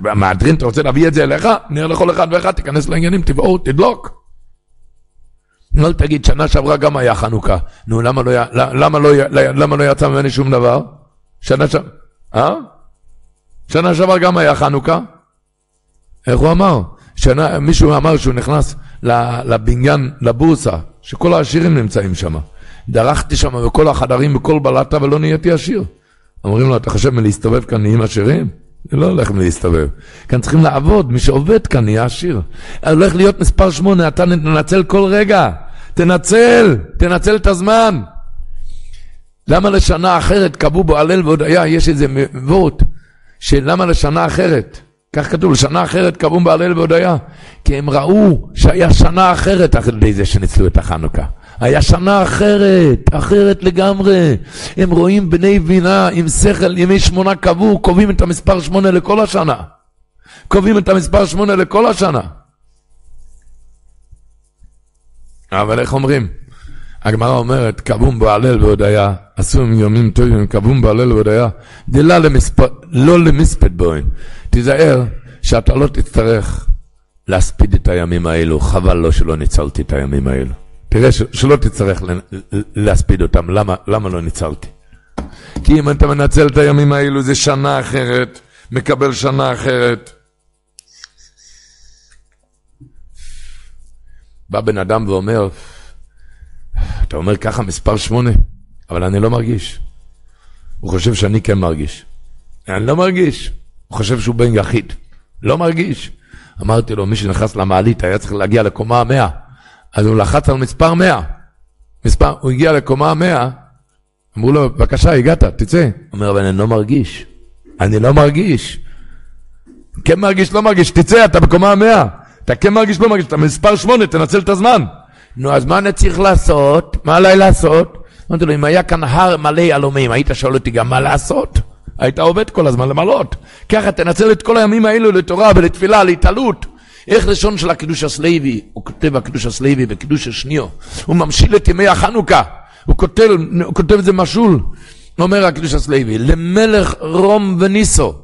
מהדרין, אתה רוצה להביא את זה אליך? נר לכל אחד ואחד, תיכנס לעניינים, תבעור, תדלוק. אל תגיד, שנה שעברה גם היה חנוכה. נו, למה לא, למה לא, למה לא יצא ממני שום דבר? שנה שעברה, אה? שנה שעברה גם היה חנוכה. איך הוא אמר? שנה, מישהו אמר שהוא נכנס לבניין, לבורסה, שכל העשירים נמצאים שם. דרכתי שם בכל החדרים, בכל בלטה, ולא נהייתי עשיר. אומרים לו, אתה חושב מלהסתובב כאן נהיים עשירים? זה לא הולך להסתובב. כאן צריכים לעבוד, מי שעובד כאן נהיה עשיר. הולך להיות מספר שמונה, אתה תנצל כל רגע. תנצל, תנצל את הזמן. למה לשנה אחרת קבעו בו הלל והודיה, יש איזה מבואות, שלמה לשנה אחרת? כך כתוב, לשנה אחרת קבעו בהלל והודיה. כי הם ראו שהיה שנה אחרת אחרי זה שניצלו את החנוכה. היה שנה אחרת, אחרת לגמרי. הם רואים בני בינה עם שכל, ימי שמונה קבעו, קובעים את המספר שמונה לכל השנה. קובעים את המספר שמונה לכל השנה. אבל איך אומרים? הגמרא אומרת, קבום בהלל והודיה, עשו עם יומים טובים, קבום בהלל והודיה, דלה למספ... לא למספד בוין. תיזהר שאתה לא תצטרך להספיד את הימים האלו, חבל לו שלא ניצלתי את הימים האלו. תראה ש... שלא תצטרך להספיד אותם, למה, למה לא ניצלתי? כי אם אתה מנצל את הימים האלו זה שנה אחרת, מקבל שנה אחרת. בא בן אדם ואומר, אתה אומר ככה מספר שמונה, אבל אני לא מרגיש. הוא חושב שאני כן מרגיש. אני לא מרגיש. הוא חושב שהוא בן יחיד. לא מרגיש. אמרתי לו, מי שנכנס למעלית היה צריך להגיע לקומה המאה. אז הוא לחץ על מספר מאה. מספר, הוא הגיע לקומה המאה, אמרו לו, בבקשה, הגעת, תצא. הוא אומר, אבל אני לא מרגיש. אני לא מרגיש. כן מרגיש, לא מרגיש, תצא, אתה בקומה המאה. אתה כן מרגיש, לא מרגיש, אתה מספר שמונה, תנצל את הזמן. נו, אז מה אני צריך לעשות? מה עליי לעשות? אמרתי לו, אם היה כאן הר מלא יהלומים, היית שואל אותי גם מה לעשות? היית עובד כל הזמן למלות. ככה תנצל את כל הימים האלו לתורה ולתפילה, להתעלות. איך לשון של הקידוש הסלוי, הוא כותב הקידוש הסלוי בקידוש השניו, הוא ממשיל את ימי החנוכה, הוא כותב, הוא כותב את זה משול, אומר הקידוש הסלוי, למלך רום וניסו,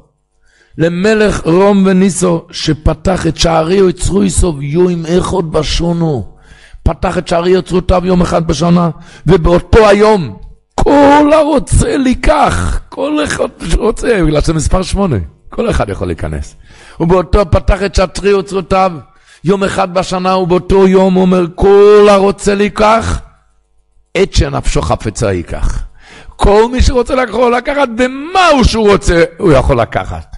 למלך רום וניסו, שפתח את שערי יצרו יסוב יום אחד בשונו, פתח את שערי יוצרותיו יום אחד בשנה, ובאותו היום, כל הרוצה לקח, כל אחד שרוצה, בגלל שזה מספר שמונה, כל אחד יכול להיכנס. ובאותו פתח את שערי יוצרותיו, יום אחד בשנה, ובאותו יום הוא אומר, כל הרוצה לקח, עת שנפשו חפצה ייקח. כל מי שרוצה לקחת, לקחת במה שהוא רוצה, הוא יכול לקחת.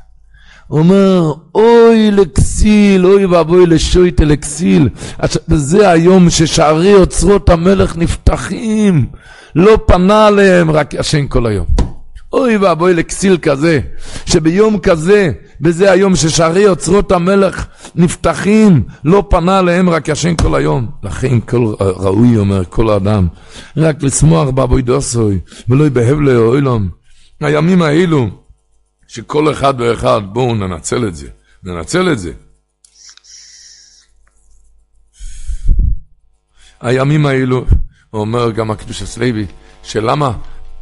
הוא אומר, אוי לכסיל, אוי ואבוי לשויטה לכסיל. וזה היום ששערי אוצרות המלך נפתחים. לא פנה עליהם, רק ישן כל היום. אוי ואבוי לכסיל כזה, שביום כזה, וזה היום ששערי אוצרות המלך נפתחים, לא פנה עליהם, רק ישן כל היום. לכן כל ראוי, אומר כל אדם, רק לשמוח באבוי דוסוי, ולא יבהב לאוילום. הימים האלו, שכל אחד ואחד, בואו ננצל את זה, ננצל את זה. הימים האלו, אומר גם הקדוש הסלוי, שלמה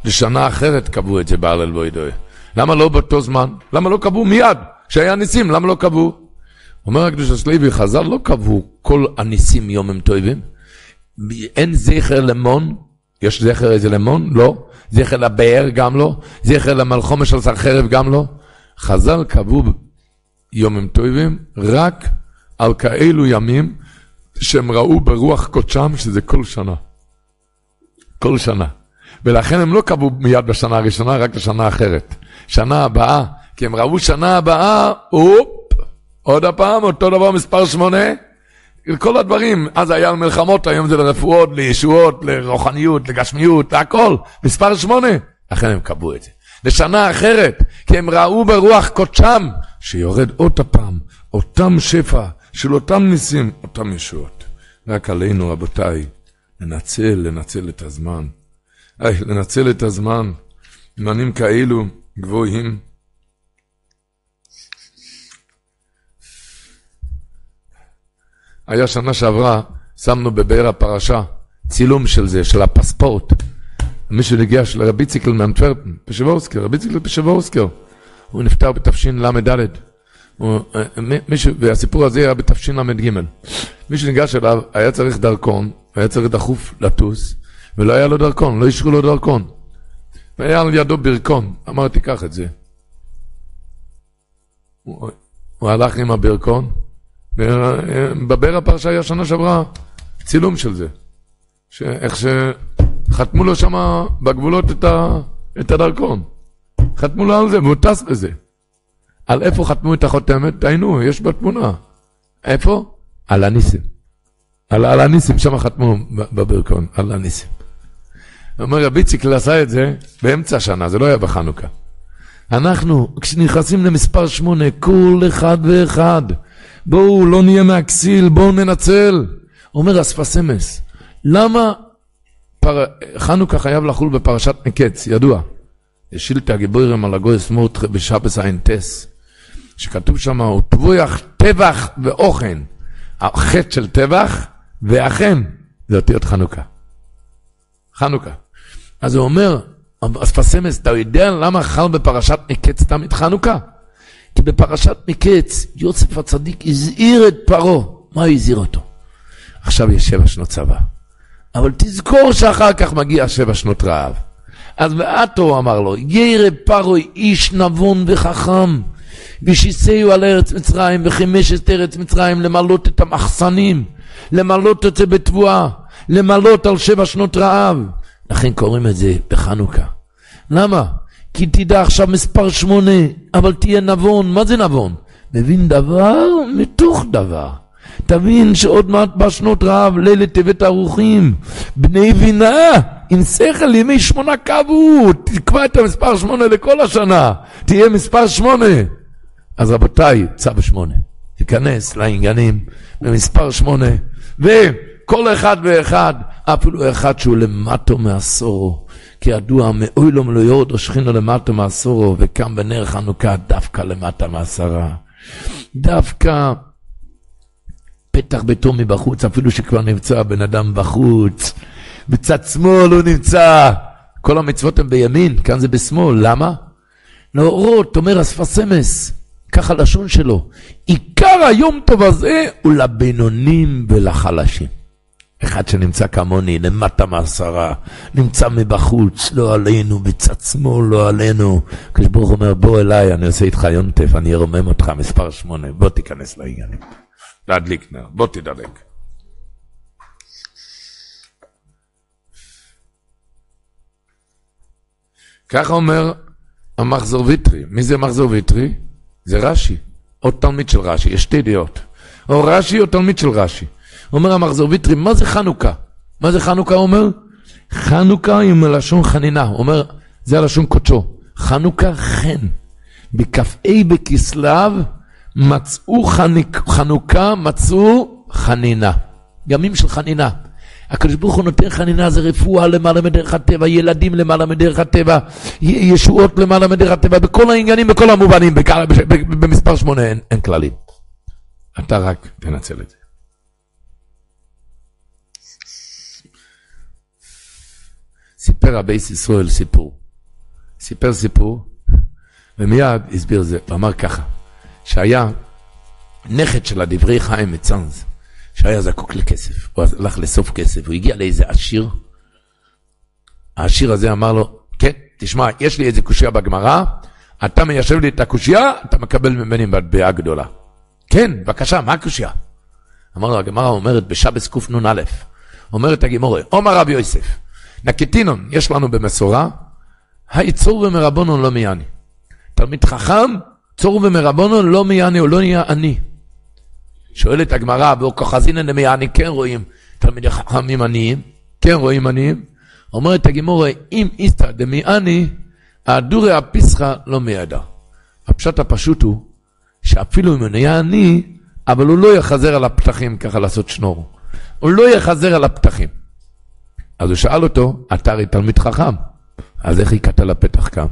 לשנה אחרת קבעו את זה בהלל בוידוי? למה לא באותו זמן? למה לא קבעו מיד? כשהיה ניסים, למה לא קבעו? אומר הקדוש הסלוי, חז"ל לא קבעו כל הניסים יום הם טובים. אין זכר למון, יש זכר איזה למון? לא. זכר לבאר גם לא, זכר למלחומה של סחרב גם לא. חז"ל קבעו יומים טובים רק על כאלו ימים שהם ראו ברוח קודשם שזה כל שנה. כל שנה. ולכן הם לא קבעו מיד בשנה הראשונה, רק בשנה אחרת. שנה הבאה, כי הם ראו שנה הבאה, אופ, עוד הפעם, אותו דבר מספר שמונה, כל הדברים, אז היה למלחמות, היום זה לרפואות, לישועות, לרוחניות, לגשמיות, להכל, מספר שמונה. לכן הם קבעו את זה. לשנה אחרת, כי הם ראו ברוח קודשם, שיורד עוד הפעם, אותם שפע של אותם ניסים, אותם ישועות. רק עלינו, רבותיי, לנצל, לנצל את הזמן. איי, לנצל את הזמן. זמנים כאלו גבוהים. היה שנה שעברה, שמנו בבאר הפרשה צילום של זה, של הפספורט. מישהו ניגש לרבי ציקל מאנטוורפן, פשבורסקר, רבי ציקל פשבורסקר. הוא נפטר בתשל"ד. אה, והסיפור הזה היה בתשל"ג. מישהו ניגש אליו, היה צריך דרכון, היה צריך דחוף לטוס, ולא היה לו דרכון, לא אישרו לו דרכון. והיה על ידו ברכון, אמרתי, קח את זה. הוא, הוא הלך עם הברכון, ובבר הפרשה היה שנה שעברה צילום של זה. איך שחתמו לו שם בגבולות את, ה, את הדרכון. חתמו לו על זה, והוא טס בזה. על איפה חתמו את החותמת? היינו, יש בתמונה. איפה? על הניסים. על, הניסים, שם חתמו בברכון, על הניסים. אומר רבי ציקל עשה את זה באמצע השנה, זה לא היה בחנוכה. אנחנו, כשנכנסים למספר שמונה, כל אחד ואחד, בואו לא נהיה מהכסיל, בואו ננצל. אומר אספסמס, למה פר... חנוכה חייב לחול בפרשת מקץ, ידוע. יש שילטה גיבורים על הגוי סמוט בשבס עין טס, שכתוב שם, הוא טבוח טבח ואוכן. החטא של טבח ואכן, זה אותיות חנוכה. חנוכה. אז הוא אומר, אספסמס, אתה יודע למה חל בפרשת מקץ תמיד חנוכה? כי בפרשת מקץ, יוסף הצדיק הזהיר את פרעה. מה הוא הזהיר אותו? עכשיו יש שבע שנות צבא. אבל תזכור שאחר כך מגיע שבע שנות רעב. אז ועתו אמר לו, ירא פרעה איש נבון וחכם, ושיסהו על ארץ מצרים, וחימש את ארץ מצרים למלות את המחסנים, למלות את זה בתבואה, למלות על שבע שנות רעב. לכן קוראים את זה בחנוכה. למה? כי תדע עכשיו מספר שמונה, אבל תהיה נבון. מה זה נבון? מבין דבר מתוך דבר. תבין שעוד מעט בשנות רעב, לילה טבת ערוכים. בני בינה, עם שכל ימי שמונה קבו, תקבע את המספר שמונה לכל השנה, תהיה מספר שמונה. אז רבותיי, צו שמונה, תיכנס לעניינים במספר שמונה, וכל אחד ואחד, אפילו אחד שהוא למטו מעשורו, כי ידוע מאוי לו מלא יורד שכינו למטו מעשורו, וקם בנר חנוכה דווקא למטה מעשרה. דווקא פתח ביתו מבחוץ, אפילו שכבר נמצא בן אדם בחוץ. בצד שמאל הוא נמצא. כל המצוות הן בימין, כאן זה בשמאל. למה? להורות, אומר אספסמס, ככה לשון שלו, עיקר היום טוב הזה הוא לבינונים ולחלשים. אחד שנמצא כמוני, למטה מעשרה, נמצא מבחוץ, לא עלינו, בצד שמאל, לא עלינו. הקדוש ברוך אומר, בוא אליי, אני עושה איתך יונטף, אני ארומם אותך, מספר שמונה, בוא תיכנס לעניינים. להדליק נר, בוא תדלק. ככה אומר המחזור ויטרי. מי זה מחזור ויטרי? זה רש"י, או תלמיד של רש"י, יש שתי דעות. או רש"י או תלמיד של רש"י. אומר המחזור ויטרי, מה זה חנוכה? מה זה חנוכה אומר? חנוכה היא מלשון חנינה, הוא אומר, זה הלשון קודשו. חנוכה חן. בכ"ה בכסלו מצאו חנוכה, מצאו חנינה. ימים של חנינה. הקדוש ברוך הוא נותן חנינה זה רפואה למעלה מדרך הטבע, ילדים למעלה מדרך הטבע, ישועות למעלה מדרך הטבע, בכל העניינים, בכל המובנים, במספר שמונה אין, אין כללים. אתה רק תנצל את זה. סיפר הבית ישראל סיפור. סיפר סיפור, ומיד הסביר זה, אמר ככה. שהיה נכד של הדברי חיים מצאנז, שהיה זקוק לכסף, הוא הלך לאסוף כסף, הוא הגיע לאיזה עשיר, העשיר הזה אמר לו, כן, תשמע, יש לי איזה קושייה בגמרא, אתה מיישב לי את הקושייה, אתה מקבל ממני מטבעה גדולה. כן, בבקשה, מה הקושייה? אמר לו, הגמרא אומרת בשבס קנ"א, אומרת הגמורה, עומר רבי יוסף, נקטינון, יש לנו במסורה, היצור ומרבונון לא מיאני. תלמיד חכם צור ומרבונו לא מיעני, הוא לא נהיה עני. שואלת הגמרא, באוקחזינן דמיעני כן רואים תלמידי חכמים עניים, כן רואים עניים. אומרת הגמורה, אם איסתא דמיעני, הדורי הפיסחא לא מידע. הפשט הפשוט הוא, שאפילו אם הוא נהיה עני, אבל הוא לא יחזר על הפתחים ככה לעשות שנור. הוא לא יחזר על הפתחים. אז הוא שאל אותו, אתה הרי תלמיד חכם. אז איך הגעת לפתח כאן?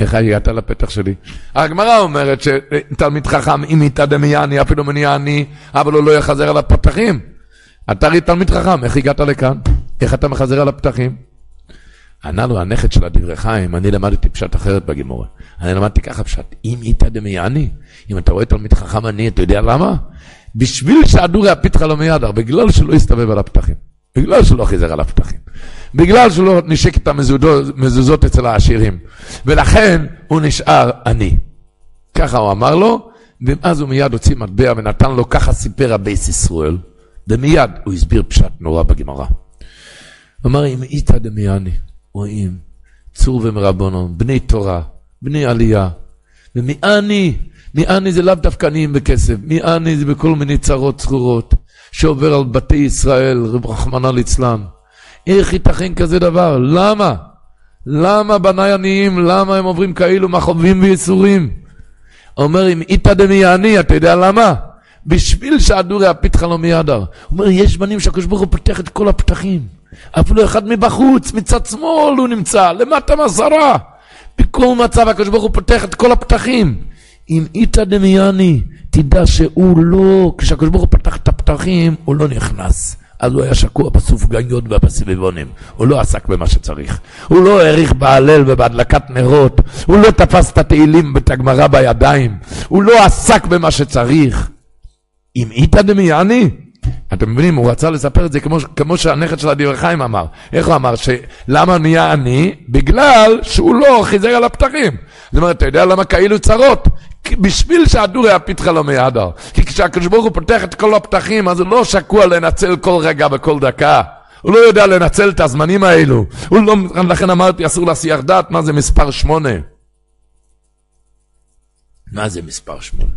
איך הגעת לפתח שלי? הגמרא אומרת שתלמיד חכם, אם יתאדם יעני, אפילו מניע עני, אבל הוא לא יחזר על הפתחים. אתה הרי תלמיד חכם, איך הגעת לכאן? איך אתה מחזר על הפתחים? ענה לו הנכד של הדברי חיים, אני למדתי פשט אחרת בגימורה. אני למדתי ככה פשט, אם יתאדם יעני, אם אתה רואה תלמיד חכם עני, אתה יודע למה? בשביל שהדורי הפיתחה לו מידר, בגלל שלא יסתובב על הפתחים. בגלל שלא חיזר על הפתחים. בגלל שלא נשק את המזוזות אצל העשירים. ולכן הוא נשאר עני. ככה הוא אמר לו, ואז הוא מיד הוציא מטבע ונתן לו, ככה סיפר הבית ישראל, ומיד הוא הסביר פשט נורא בגמרא. הוא אמר, אם איתא דמיאני, רואים צורבא מרבנן, בני תורה, בני עלייה, ומעני, מעני זה לאו דווקא עניים בכסף, מעני זה בכל מיני צרות צרורות, שעובר על בתי ישראל, רחמנא ליצלן. איך ייתכן כזה דבר? למה? למה בניי עניים? למה הם עוברים כאלו מכאובים וייסורים? אומר, אם איתא דמי אתה יודע למה? בשביל שהדורי הפיתחה לו מידר. הוא אומר, יש בנים שהקדוש ברוך הוא פותח את כל הפתחים. אפילו אחד מבחוץ, מצד שמאל הוא נמצא, למטה מסרה. בכל מצב הקדוש ברוך הוא פותח את כל הפתחים. אם איתא דמיאני, תדע שהוא לא, כשהקדוש ברוך הוא פתח את הפתחים, הוא לא נכנס. אז הוא היה שקוע בסופגניות ובסביבונים. הוא לא עסק במה שצריך. הוא לא העריך בהלל ובהדלקת נרות. הוא לא תפס את התהילים ואת הגמרא בידיים. הוא לא עסק במה שצריך. אם איתא דמיאני, אתם מבינים, הוא רצה לספר את זה כמו, כמו שהנכד של הדברי חיים אמר. איך הוא אמר? למה נהיה עני? בגלל שהוא לא חיזר על הפתחים. זאת אומרת, אתה יודע למה כאילו צרות? בשביל שהדור היה פתחה לו מידר. כי כשהקדוש ברוך הוא פותח את כל הפתחים, אז הוא לא שקוע לנצל כל רגע וכל דקה. הוא לא יודע לנצל את הזמנים האלו. הוא לא, לכן אמרתי, אסור להסיח דעת, מה זה מספר שמונה? מה זה מספר שמונה?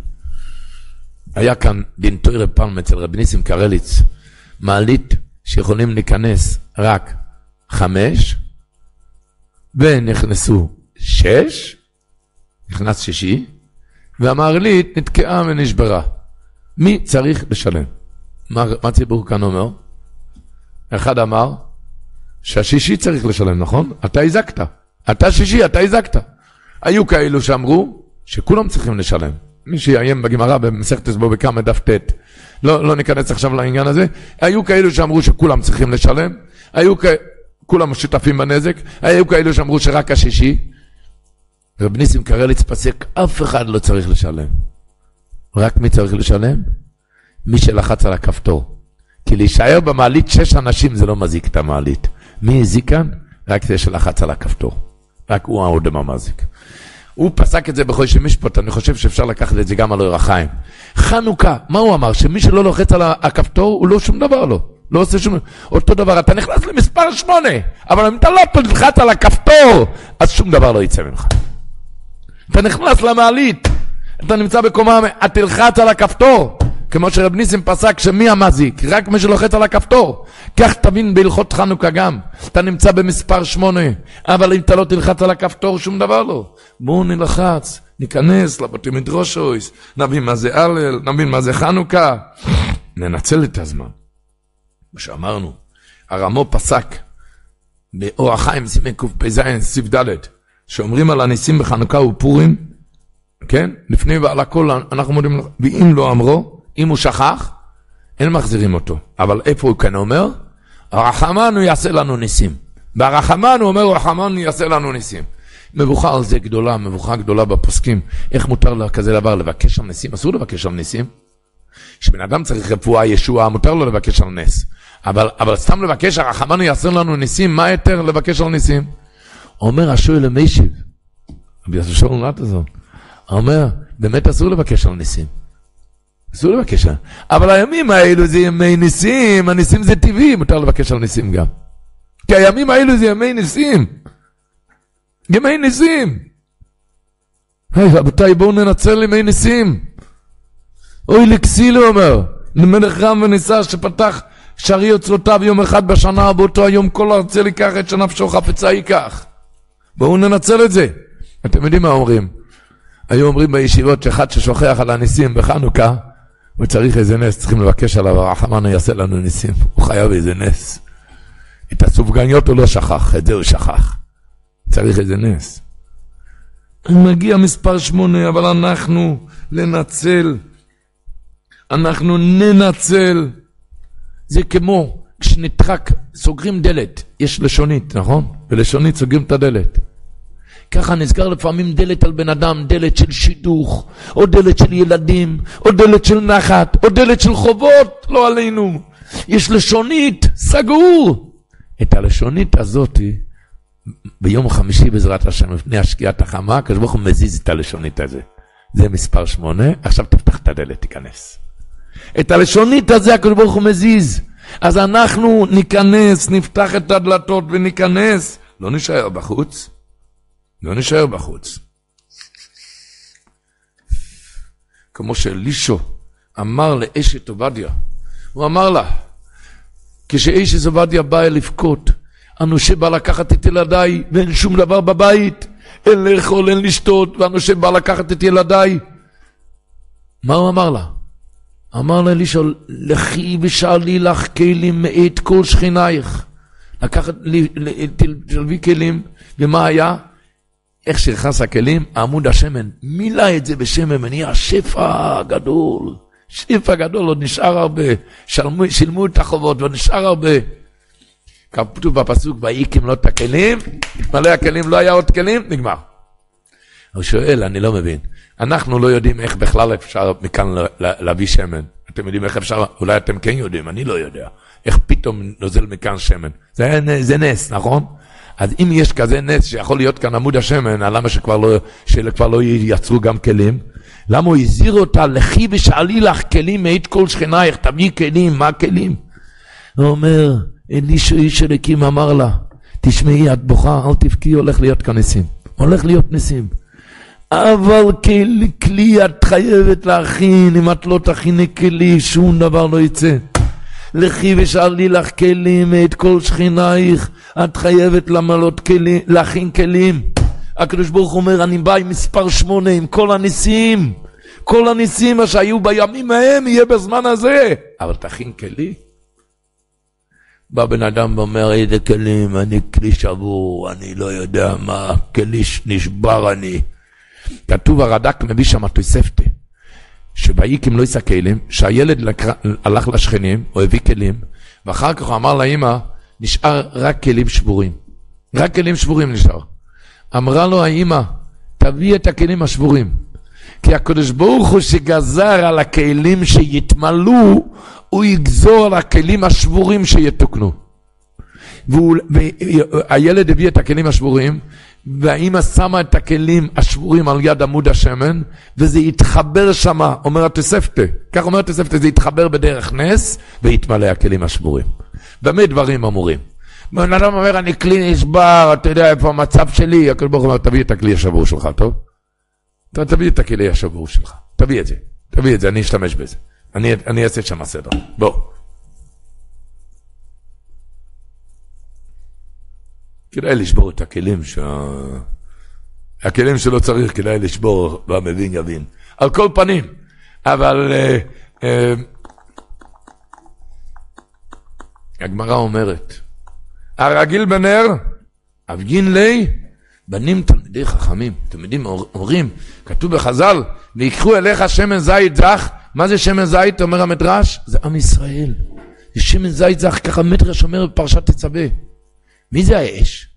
היה כאן דין תוירה פעם אצל רבי ניסים קרליץ, מעלית שיכולים להיכנס רק חמש, ונכנסו שש, נכנס שישי, והמעלית נתקעה ונשברה. מי צריך לשלם? מה, מה הציבור כאן אומר? אחד אמר שהשישי צריך לשלם, נכון? אתה הזקת. אתה שישי, אתה הזקת. היו כאלו שאמרו שכולם צריכים לשלם. מי שיעיין בגמרא במסכת אסבו בכמה דף ט', לא, לא ניכנס עכשיו לעניין הזה, היו כאלו שאמרו שכולם צריכים לשלם, היו. כולם שותפים בנזק, היו כאלו שאמרו שרק השישי. רב ניסים קרליץ פסק, אף אחד לא צריך לשלם. רק מי צריך לשלם? מי שלחץ על הכפתור. כי להישאר במעלית שש אנשים זה לא מזיק את המעלית. מי הזיק כאן? רק זה שלחץ על הכפתור. רק הוא האודם המזיק. הוא פסק את זה בחודש משפט, אני חושב שאפשר לקחת את זה גם על אור החיים. חנוכה, מה הוא אמר? שמי שלא לוחץ על הכפתור, הוא לא שום דבר לא. לא עושה שום... אותו דבר, אתה נכנס למספר שמונה, אבל אם אתה לא תלחץ על הכפתור, אז שום דבר לא יצא ממך. אתה נכנס למעלית, אתה נמצא בקומה, תלחץ על הכפתור. כמו שרב ניסים פסק שמי המזיק? רק מי שלוחץ על הכפתור. כך תבין בהלכות חנוכה גם. אתה נמצא במספר שמונה, אבל אם אתה לא תלחץ על הכפתור, שום דבר לא. בואו נלחץ, ניכנס לבתי מדרושויס, נבין מה זה הלל, נבין מה זה חנוכה. ננצל את הזמן. כמו שאמרנו, הרמו פסק באור החיים סימן קפ"ז סעיף ד', שאומרים על הניסים בחנוכה ופורים, כן? לפני ועל הכל אנחנו מודים, ואם לא אמרו, אם הוא שכח, אין מחזירים אותו. אבל איפה הוא כן אומר? הרחמן הוא יעשה לנו ניסים. ברחמן הוא אומר, רחמן יעשה לנו ניסים. מבוכה על זה גדולה, מבוכה גדולה בפוסקים. איך מותר לכזה דבר לבקש על ניסים? אסור לבקש על ניסים. כשבן אדם צריך רפואה, ישועה, מותר לו לבקש על נס. אבל, אבל סתם לבקש, הרחמן יעשה לנו ניסים, מה יותר לבקש על ניסים? אומר השואל למיישיב, רבי שלום נתזון, אומר, באמת אסור לבקש על ניסים. אסור לבקש על... אבל הימים האלו זה ימי ניסים, הניסים זה טבעי, מותר לבקש על ניסים גם. כי הימים האלו זה ימי ניסים. ימי ניסים. היי, רבותיי, בואו ננצל ימי ניסים. אוי לכסילו אומר, למלך רם וניסה שפתח שערי אוצרותיו יום אחד בשנה, באותו היום כל ארצי ייקח את שנפשו חפצה ייקח. בואו ננצל את זה. אתם יודעים מה אומרים? היו אומרים בישיבות שאחד ששוכח על הניסים בחנוכה, הוא צריך איזה נס, צריכים לבקש עליו, הרחמנו יעשה לנו ניסים, הוא חייב איזה נס. את הסופגניות הוא לא שכח, את זה הוא שכח. צריך איזה נס. מגיע מספר שמונה, אבל אנחנו לנצל, אנחנו ננצל. זה כמו כשנטרק, סוגרים דלת, יש לשונית, נכון? ולשונית סוגרים את הדלת. ככה נסגר לפעמים דלת על בן אדם, דלת של שידוך, או דלת של ילדים, או דלת של נחת, או דלת של חובות, לא עלינו. יש לשונית, סגור. את הלשונית הזאתי, ביום חמישי בעזרת השם, לפני השקיעת החמה, הקדוש ברוך הוא מזיז את הלשונית הזה. זה מספר שמונה, עכשיו תפתח את הדלת, תיכנס. את הלשונית הזה הקדוש ברוך הוא מזיז. אז אנחנו ניכנס, נפתח את הדלתות וניכנס, לא נשאר בחוץ. לא נשאר בחוץ. כמו שאלישו אמר לאשת עובדיה, הוא אמר לה, כשאשת עובדיה באה לבכות, הנושה בא לקחת את ילדיי ואין שום דבר בבית, אין לאכול, אין לשתות, והנושה בא לקחת את ילדיי. מה הוא אמר לה? אמר לה אלישע, לכי ושאלי לך כלים מאת כל שכנייך. לקחת, תלוי כלים, ומה היה? איך שנכנס הכלים, עמוד השמן, מילא את זה בשמן, ונהיה שפע גדול. שפע גדול, עוד נשאר הרבה. שלמו, שילמו את החובות, ועוד נשאר הרבה. כתוב בפסוק, ויהי כמלות את הכלים, התמלא הכלים, לא היה עוד כלים, נגמר. הוא שואל, אני לא מבין. אנחנו לא יודעים איך בכלל אפשר מכאן להביא שמן. אתם יודעים איך אפשר, אולי אתם כן יודעים, אני לא יודע. איך פתאום נוזל מכאן שמן. זה, זה נס, נכון? אז אם יש כזה נס שיכול להיות כאן עמוד השמן, למה שכבר לא, שכבר לא ייצרו גם כלים? למה הוא הזהיר אותה, לכי ושאלי לך כלים מאת כל שכנייך, תביאי כלים, מה הכלים? הוא אומר, אלישו איש אלוקים אמר לה, תשמעי, את בוכה, אל תבכי, הולך להיות כאן ניסים. הולך להיות ניסים. אבל כלי, כלי את חייבת להכין, אם את לא תכיני כלי, שום דבר לא יצא. לכי ושאלי לך כלים את כל שכינייך, את חייבת למלות כלים, להכין כלים. הקדוש ברוך אומר, אני בא עם מספר שמונה, עם כל הניסים. כל הניסים שהיו בימים ההם, יהיה בזמן הזה. אבל תכין כלי. בא בן אדם ואומר, איזה כלים, אני כלי שבור, אני לא יודע מה, כלי נשבר אני. כתוב הרד"ק מביא שם תוספתא, שבאיקים לא יישא כלים, שהילד לקר... הלך לשכנים, או הביא כלים, ואחר כך הוא אמר לאמא, נשאר רק כלים שבורים. רק כלים שבורים נשאר. אמרה לו האמא, תביא את הכלים השבורים. כי הקדוש ברוך הוא שגזר על הכלים שיתמלאו, הוא יגזור על הכלים השבורים שיתוקנו. והילד הביא את הכלים השבורים, והאימא שמה את הכלים השבורים על יד עמוד השמן, וזה יתחבר שמה, אומר התוספתא, כך אומר התוספתא, זה יתחבר בדרך נס, ויתמלא הכלים השבורים. במה דברים אמורים? בן אדם אומר, אני כלי נשבר, אתה יודע איפה המצב שלי, הקדוש ברוך הוא אומר, תביא את הכלי השבור שלך, טוב? תביא את הכלי השבור שלך, תביא את זה, תביא את זה, אני אשתמש בזה. אני, אני אעשה שם סדר. בוא. כדאי לשבור את הכלים ש... הכלים שלא צריך, כדאי לשבור, והמבין יבין. על כל פנים, אבל אה, אה, הגמרא אומרת, הרגיל בנר, אבגין לי, בנים תלמידי חכמים. יודעים, אומרים, כתוב בחז"ל, ויקחו אליך שמן זית זך, מה זה שמן זית, אומר המדרש? זה עם ישראל. זה שמן זית זך, ככה המדרש אומר בפרשת תצווה. מי זה האש?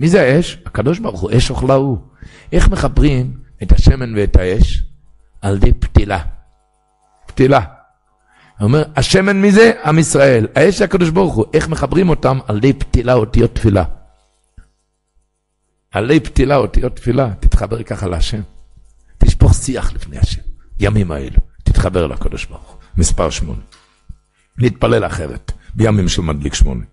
מי זה האש? הקדוש ברוך הוא, אש אוכלה הוא. איך מחברים את השמן ואת האש? על ידי פתילה. פתילה. הוא אומר, השמן מי זה? עם ישראל. האש זה הקדוש ברוך הוא. איך מחברים אותם? על ידי פתילה, אותיות תפילה. על ידי פתילה, אותיות תפילה. תתחבר ככה להשם. תשפוך שיח לפני השם. ימים האלו. תתחבר לקדוש ברוך הוא. מספר שמונה. להתפלל אחרת. בימים של מדליק שמונה.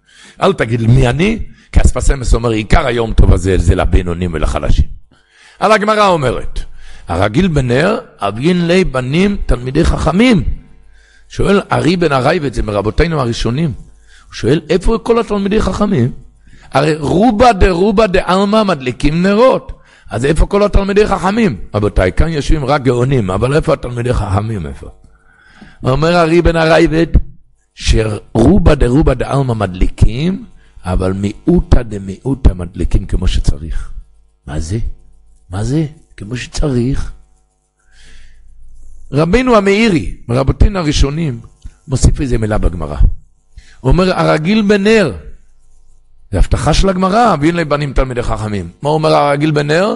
אל תגיד מי אני, כי אספסמס אומר, עיקר היום טוב הזה זה לבינונים ולחלשים. על הגמרא אומרת, הרגיל בנר, אבין לי בנים תלמידי חכמים. שואל ארי בן הרייבד, זה מרבותינו הראשונים. הוא שואל, איפה כל התלמידי חכמים? הרי רובה דרובה דעלמא מדליקים נרות. אז איפה כל התלמידי חכמים? רבותיי, כאן יושבים רק גאונים, אבל איפה התלמידי חכמים? איפה? אומר ארי בן הרייבד, שרובה דרובה דעלמא מדליקים, אבל מיעוטה דמיעוטה מדליקים כמו שצריך. מה זה? מה זה? כמו שצריך. רבינו המאירי, רבותינו הראשונים, מוסיף איזה מילה בגמרא. הוא אומר, הרגיל בנר, זה הבטחה של הגמרא, והנה בנים תלמידי חכמים. מה אומר הרגיל בנר?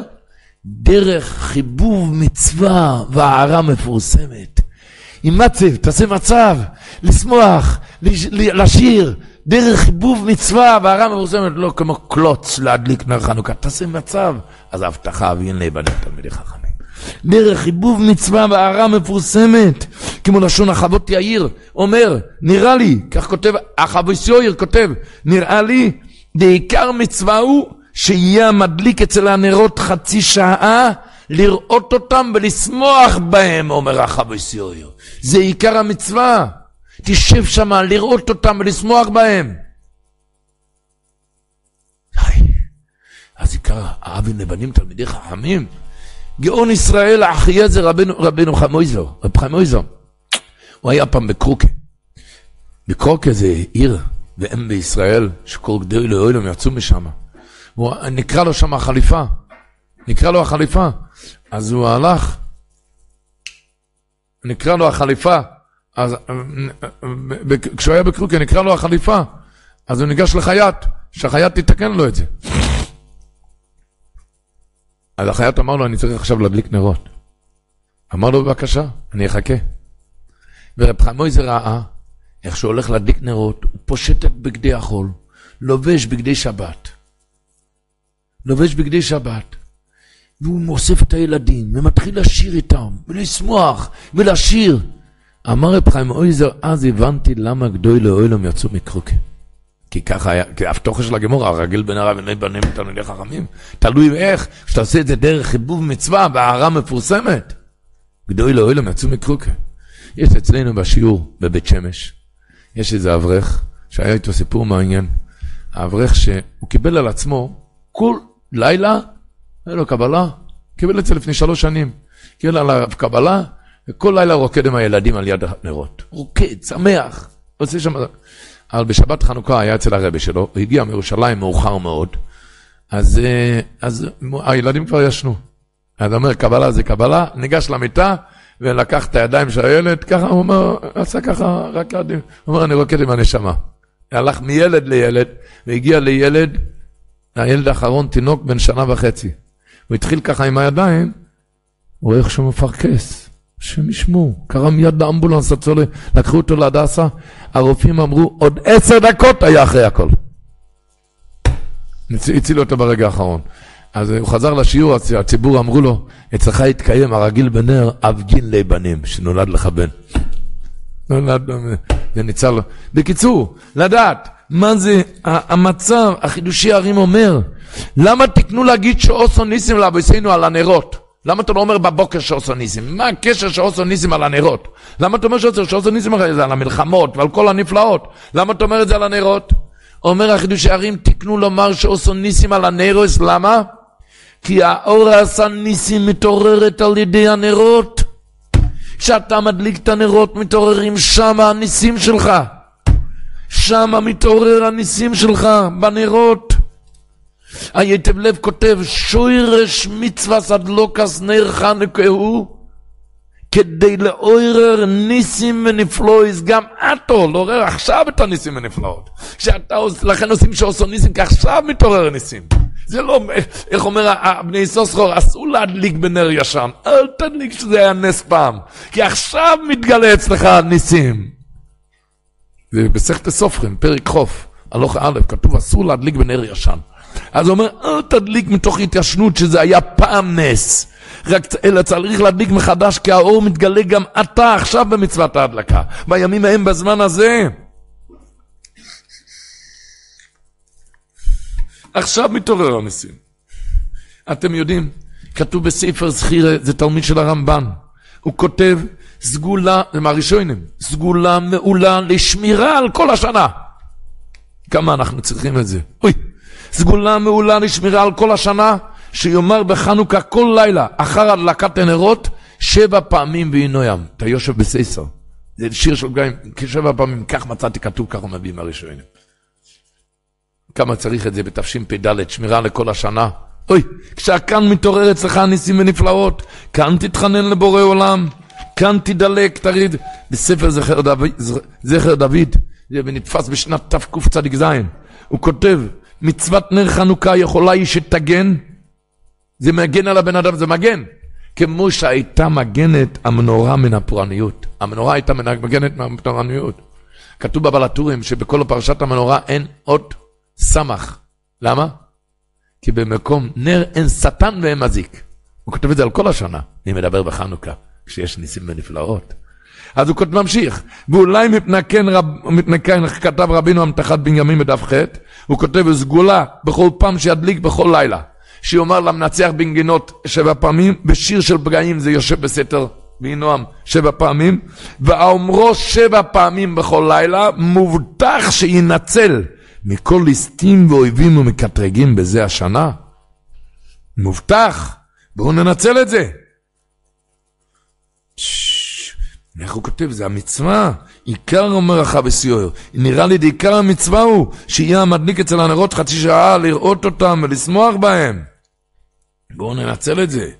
דרך חיבוב מצווה והערה מפורסמת. עם מצב, תעשה מצב, לשמוח, לשיר, דרך חיבוב מצווה והערה מפורסמת, לא כמו קלוץ להדליק נר חנוכה, תעשה מצב. אז ההבטחה, והנה בנים תלמידי חכמים. דרך חיבוב מצווה והערה מפורסמת, כמו לשון החוות יאיר, אומר, נראה לי, כך כותב, החבוס יאיר כותב, נראה לי, בעיקר מצווה הוא שיהיה המדליק אצל הנרות חצי שעה, לראות אותם ולשמוח בהם, אומר החבוס יאיר. זה עיקר המצווה. תשב שם לראות אותם ולשמוח בהם. אז עיקר האבים לבנים תלמידי חכמים. גאון ישראל האחיה זה רבנו, רבנו חמויזו, רב חמויזו. הוא היה פעם בקרוקה. בקרוקה זה עיר ואם בישראל, שכל גדול לאוילם יצאו משם. נקרא לו שם החליפה. נקרא לו החליפה. אז הוא הלך, נקרא לו החליפה. אז כשהוא היה בקרוקה נקרא לו החליפה. אז הוא ניגש לחייט, שהחייט תתקן לו את זה. אז החייט אמר לו, אני צריך עכשיו להדליק נרות. אמר לו, בבקשה, אני אחכה. ורב חמויזר ראה איך שהוא הולך להדליק נרות, הוא פושט את בגדי החול, לובש בגדי שבת. לובש בגדי שבת. והוא מוסף את הילדים, ומתחיל לשיר איתם, ולשמוח, ולשיר. אמר רב חיים אויזר, אז הבנתי למה גדוי לאוילום יצאו מקרוקה. כי ככה היה, כי ההבטחה של הגמור, הרגיל בין הרב ובני בנים תלמידי חכמים. תלוי איך, כשאתה עושה את זה דרך חיבוב מצווה והערה מפורסמת. גדוי לאוילם יצאו מקרוקה. יש אצלנו בשיעור בבית שמש, יש איזה אברך, שהיה איתו סיפור מעניין. האברך שהוא קיבל על עצמו כל לילה, היה לו קבלה, קיבל את זה לפני שלוש שנים. קיבל עליו קבלה, וכל לילה רוקד עם הילדים על יד הנרות. רוקד, שמח, עושה שם... אבל בשבת חנוכה היה אצל הרבי שלו, הוא הגיע מירושלים מאוחר מאוד, אז, אה, אז הילדים כבר ישנו. אז אומר, קבלה זה קבלה, ניגש למיטה ולקח את הידיים של הילד, ככה הוא אומר, עשה ככה, רק ידים, הוא אומר, אני רוקד עם הנשמה. הלך מילד לילד, והגיע לילד, הילד האחרון, תינוק בן שנה וחצי. הוא התחיל ככה עם הידיים, הוא רואה איך שהוא מפרכס. השם ישמעו, קרא מיד לאמבולנס הצולה, לקחו אותו להדסה, הרופאים אמרו, עוד עשר דקות היה אחרי הכל. הצילו אותו ברגע האחרון. אז הוא חזר לשיעור, הציבור אמרו לו, אצלך התקיים הרגיל בנר, אב גין לבנים, שנולד לך בן. נולד, זה ניצל. בקיצור, לדעת, מה זה המצב, החידושי הרים אומר, למה תקנו להגיד שאוסו ניסים לאבוסינו על הנרות? למה אתה לא אומר בבוקר שעושה ניסים? מה הקשר שעושה ניסים על הנרות? למה אתה אומר שעושה ניסים על המלחמות ועל כל הנפלאות? למה אתה אומר את זה על הנרות? אומר החידושי ערים, תקנו לומר שעושה ניסים על הנרוס, למה? כי האור עשה ניסים מתעוררת על ידי הנרות. כשאתה מדליק את הנרות מתעוררים שם הניסים שלך. שם מתעורר הניסים שלך, בנרות. היטב לב כותב, שוירש מצווה סדלוקס נר חנוכה הוא, כדי לעורר ניסים ונפלויס, גם עתו, לעורר עכשיו את הניסים ונפלאות. שאתה, לכן עושים שעושו ניסים, כי עכשיו מתעורר ניסים. זה לא, איך אומר בני סוסחור, אסור להדליק בנר ישן, אל תדליק שזה היה נס פעם, כי עכשיו מתגלה אצלך ניסים. זה בסכת סופרים, פרק חוף, הלוך א', כתוב אסור להדליק בנר ישן. אז הוא אומר, אל תדליק מתוך התיישנות שזה היה פעם נס. רק אלא צריך להדליק מחדש, כי האור מתגלה גם אתה עכשיו במצוות ההדלקה. בימים ההם בזמן הזה. עכשיו מתעורר הניסים. אתם יודעים, כתוב בספר זכירה, זה תלמיד של הרמב"ן. הוא כותב, סגולה, זה מהראשונים, סגולה מעולה לשמירה על כל השנה. כמה אנחנו צריכים את זה. אוי. סגולה מעולה לשמירה על כל השנה, שיאמר בחנוכה כל לילה, אחר הדלקת הנרות, שבע פעמים וינוים. אתה יושב בסייסר. זה שיר של גיא, כשבע פעמים, כך מצאתי כתוב, כך הוא מביא מהראשונים. כמה צריך את זה בתשפ"ד, שמירה לכל השנה, אוי, כשהכאן מתעורר אצלך ניסים ונפלאות, כאן תתחנן לבורא עולם, כאן תדלק, תריד. בספר זכר דוד, זכר דוד זה נתפס בשנת תקצ"ז, הוא כותב, מצוות נר חנוכה יכולה היא שתגן, זה מגן על הבן אדם, זה מגן. כמו שהייתה מגנת המנורה מן הפורעניות. המנורה הייתה מגנת מהפורעניות. כתוב בבלטורים שבכל פרשת המנורה אין אות סמך. למה? כי במקום נר אין שטן ואין מזיק. הוא כותב את זה על כל השנה. אני מדבר בחנוכה, כשיש ניסים ונפלאות. אז הוא ממשיך, ואולי מתנקן, רב, מתנקן, כתב רבינו המתחת בנימין בדף ח', הוא כותב, סגולה בכל פעם שידליק בכל לילה. שיאמר למנצח בנגינות שבע פעמים, בשיר של פגעים זה יושב בסתר וינועם שבע פעמים, והאומרו שבע פעמים בכל לילה, מובטח שינצל מכל ליסטים ואויבים ומקטרגים בזה השנה. מובטח, בואו ננצל את זה. איך הוא כותב? זה המצווה. עיקר אחאב בסיוער. נראה לי עיקר המצווה הוא שיהיה המדליק אצל הנרות חצי שעה לראות אותם ולשמוח בהם. בואו ננצל את זה.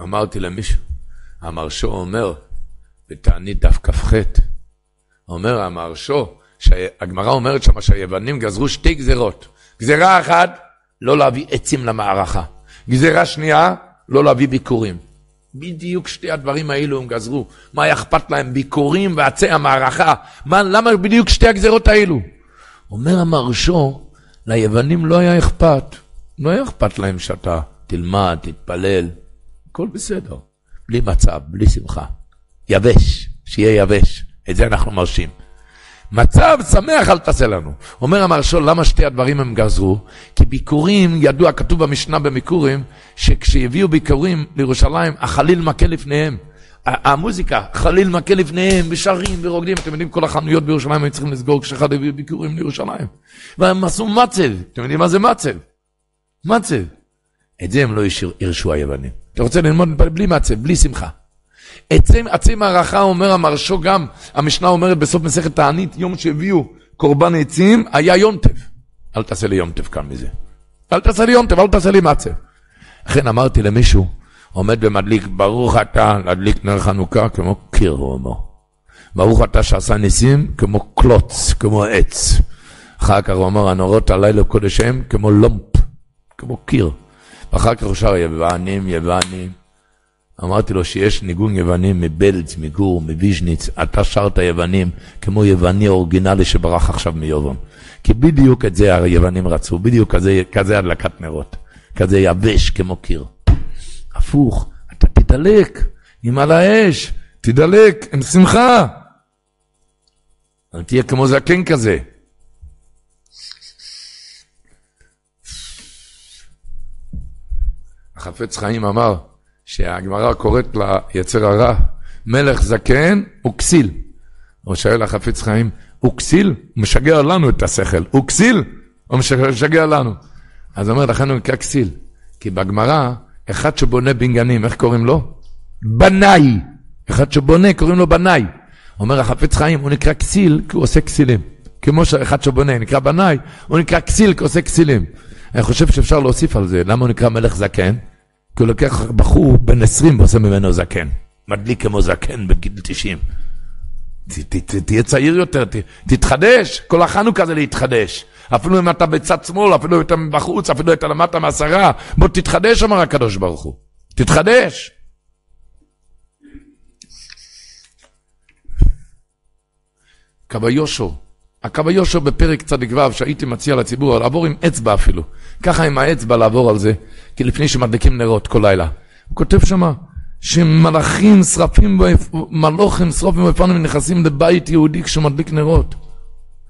אמרתי למישהו, המרשו אומר, בתענית דף כ"ח, אומר המרשו, שהגמרא אומרת שם שהיוונים גזרו שתי גזרות. גזרה אחת, לא להביא עצים למערכה. גזרה שנייה, לא להביא ביקורים. בדיוק שתי הדברים האלו הם גזרו. מה היה אכפת להם? ביקורים ועצי המערכה. מה, למה בדיוק שתי הגזרות האלו? אומר המרשו, ליוונים לא היה אכפת. לא היה אכפת להם שאתה תלמד, תתפלל, הכל בסדר. בלי מצב, בלי שמחה. יבש, שיהיה יבש. את זה אנחנו מרשים. מצב שמח אל תעשה לנו. אומר המרשול, למה שתי הדברים הם גזרו? כי ביקורים, ידוע, כתוב במשנה במיקורים, שכשהביאו ביקורים לירושלים, החליל מכה לפניהם. המוזיקה, חליל מכה לפניהם, ושרים ורוקדים. אתם יודעים, כל החנויות בירושלים היו צריכים לסגור כשאחד הביא ביקורים לירושלים. והם עשו מצב. אתם יודעים מה זה מצב? מצב. את זה הם לא הרשו היוונים. אתה רוצה ללמוד בלי מצב, בלי שמחה. עצי, עצי מערכה אומר המרשו גם, המשנה אומרת בסוף מסכת תענית, יום שהביאו קורבן עצים, היה יונטב. אל תעשה לי יונטב כאן מזה. אל תעשה לי יונטב, אל תעשה לי מצה. לכן אמרתי למישהו, עומד ומדליק, ברוך אתה להדליק נר חנוכה כמו קיר, הוא אומר. ברוך אתה שעשה ניסים כמו קלוץ, כמו עץ. אחר כך הוא אומר, הנורות הלילה קודש הם כמו לומפ, כמו קיר. ואחר כך הוא שר יוונים, יוונים. אמרתי לו שיש ניגון יוונים מבלץ, מגור, מוויז'ניץ, אתה שרת יוונים כמו יווני אורגינלי שברח עכשיו מיובון. כי בדיוק את זה היוונים רצו, בדיוק כזה, כזה הדלקת נרות, כזה יבש כמו קיר. הפוך, אתה תדלק עם על האש, תדלק עם שמחה. אל תהיה כמו זקן כזה. החפץ חיים אמר, שהגמרא קוראת ליצר הרע, מלך זקן וכסיל. הוא שואל החפץ חיים, הוא כסיל? הוא משגע לנו את השכל. הוא כסיל? הוא משגע לנו. אז הוא אומר, לכן הוא נקרא כסיל. כי בגמרא, אחד שבונה בניינים, איך קוראים לו? בנאי. אחד שבונה, קוראים לו בנאי. אומר החפץ חיים, הוא נקרא כסיל כי הוא עושה כסילים. כמו שאחד שבונה נקרא בנאי, הוא נקרא כסיל כי הוא עושה כסילים. אני חושב שאפשר להוסיף על זה, למה הוא נקרא מלך זקן? כי הוא לוקח בחור בן 20 ועושה ממנו זקן. מדליק כמו זקן בגיל 90. תהיה צעיר יותר, תתחדש, כל החנוכה זה להתחדש. אפילו אם אתה בצד שמאל, אפילו אם אתה בחוץ, אפילו אם אתה למדת מעשרה, בוא תתחדש, אמר הקדוש ברוך הוא. תתחדש. קו היושו, הקו היושר בפרק צדיק ו' שהייתי מציע לציבור לעבור עם אצבע אפילו. ככה עם האצבע לעבור על זה, לפני שמדליקים נרות כל לילה. הוא כותב שמה שמלאכים שרפים, מלוכים שרופים ואופנים נכנסים לבית יהודי כשהוא מדליק נרות.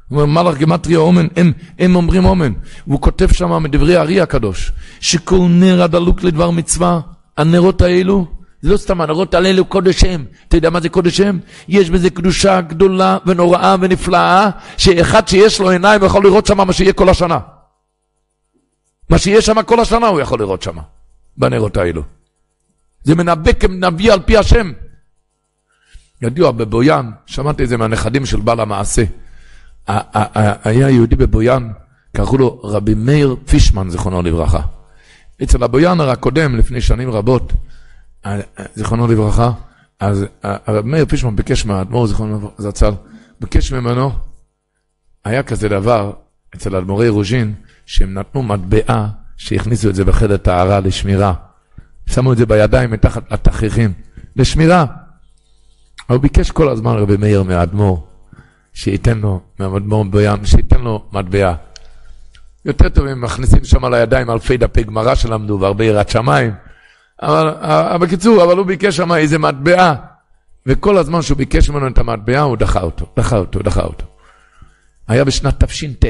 הוא אומר מלאך גמטריה אומן, הם, הם אומרים אומן. והוא כותב שמה מדברי הארי הקדוש, שכל נר הדלוק לדבר מצווה, הנרות האלו זה לא סתם הנרות הללו קודש הם. אתה יודע מה זה קודש הם? יש בזה קדושה גדולה ונוראה ונפלאה, שאחד שיש לו עיניים יכול לראות שם מה שיהיה כל השנה. מה שיהיה שם כל השנה הוא יכול לראות שם, בנרות האלו. זה מנבא כנביא על פי השם. ידוע בבויאן, שמעתי את זה מהנכדים של בעל המעשה. היה יהודי בבויאן, קראו לו רבי מאיר פישמן, זיכרונו לברכה. אצל הבויאנר הקודם, לפני שנים רבות, זיכרונו לברכה, אז הרב מאיר פישמן ביקש מהאדמו"ר, זיכרונו זצ"ל, ביקש ממנו, היה כזה דבר אצל אדמו"רי רוז'ין, שהם נתנו מטבעה, שהכניסו את זה בחדר טהרה לשמירה. שמו את זה בידיים מתחת לתכריכים, לשמירה. הוא ביקש כל הזמן רבי מאיר מהאדמו"ר, שייתן לו, מהאדמו"ר ביאן, שייתן לו מטבע. יותר טוב אם מכניסים שם על הידיים אלפי דפי גמרא שלמדו והרבה יראת שמיים. אבל, אבל בקיצור, אבל הוא ביקש שם איזה מטבע, וכל הזמן שהוא ביקש ממנו את המטבע, הוא דחה אותו, דחה אותו, דחה אותו. היה בשנת תש"ט.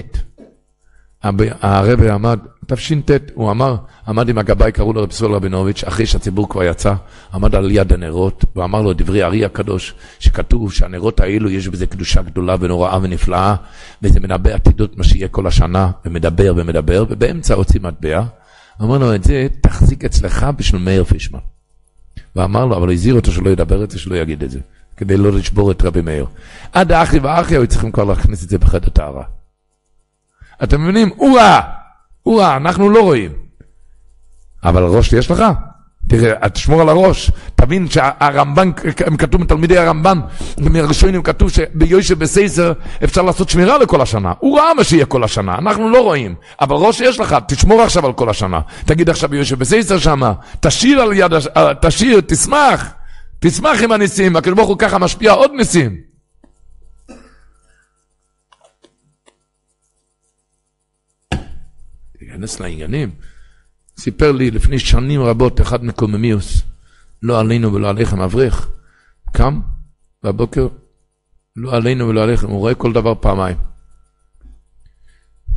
הרבי עמד, תש"ט, הוא אמר, עמד עם הגבאי, קראו לו רב סול רבינוביץ', אחרי שהציבור כבר יצא, עמד על יד הנרות, ואמר לו דברי הארי הקדוש, שכתוב שהנרות האלו יש בזה קדושה גדולה ונוראה ונפלאה, וזה מנבא עתידות מה שיהיה כל השנה, ומדבר ומדבר, ובאמצע הוציא מטבע, אמר לו את זה, תחזיק אצלך בשביל מאיר פישמן. ואמר לו, אבל הזהיר אותו שלא ידבר את זה, שלא יגיד את זה, כדי לא לשבור את רבי מאיר. עד האחי והאחי היו צריכים כבר להכניס את זה בחדר טהרה. אתם מבינים? או-אה, או-אה, אנחנו לא רואים. אבל ראש יש לך? תראה, תשמור על הראש, תבין שהרמב"ן, הם כתוב מתלמידי הרמב"ן, מהראשונים כתוב שביושב בסייסר אפשר לעשות שמירה לכל השנה. הוא ראה מה שיהיה כל השנה, אנחנו לא רואים. אבל ראש יש לך, תשמור עכשיו על כל השנה. תגיד עכשיו ביושב בסייסר שמה, תשאיר על יד, אה, תשאיר, תשמח, תשמח עם הניסים, הקדוש ברוך הוא ככה משפיע עוד ניסים. תיכנס לעניינים. סיפר לי לפני שנים רבות אחד מקוממיוס, לא עלינו ולא עליכם, אברך, קם בבוקר, לא עלינו ולא עליכם, הוא רואה כל דבר פעמיים.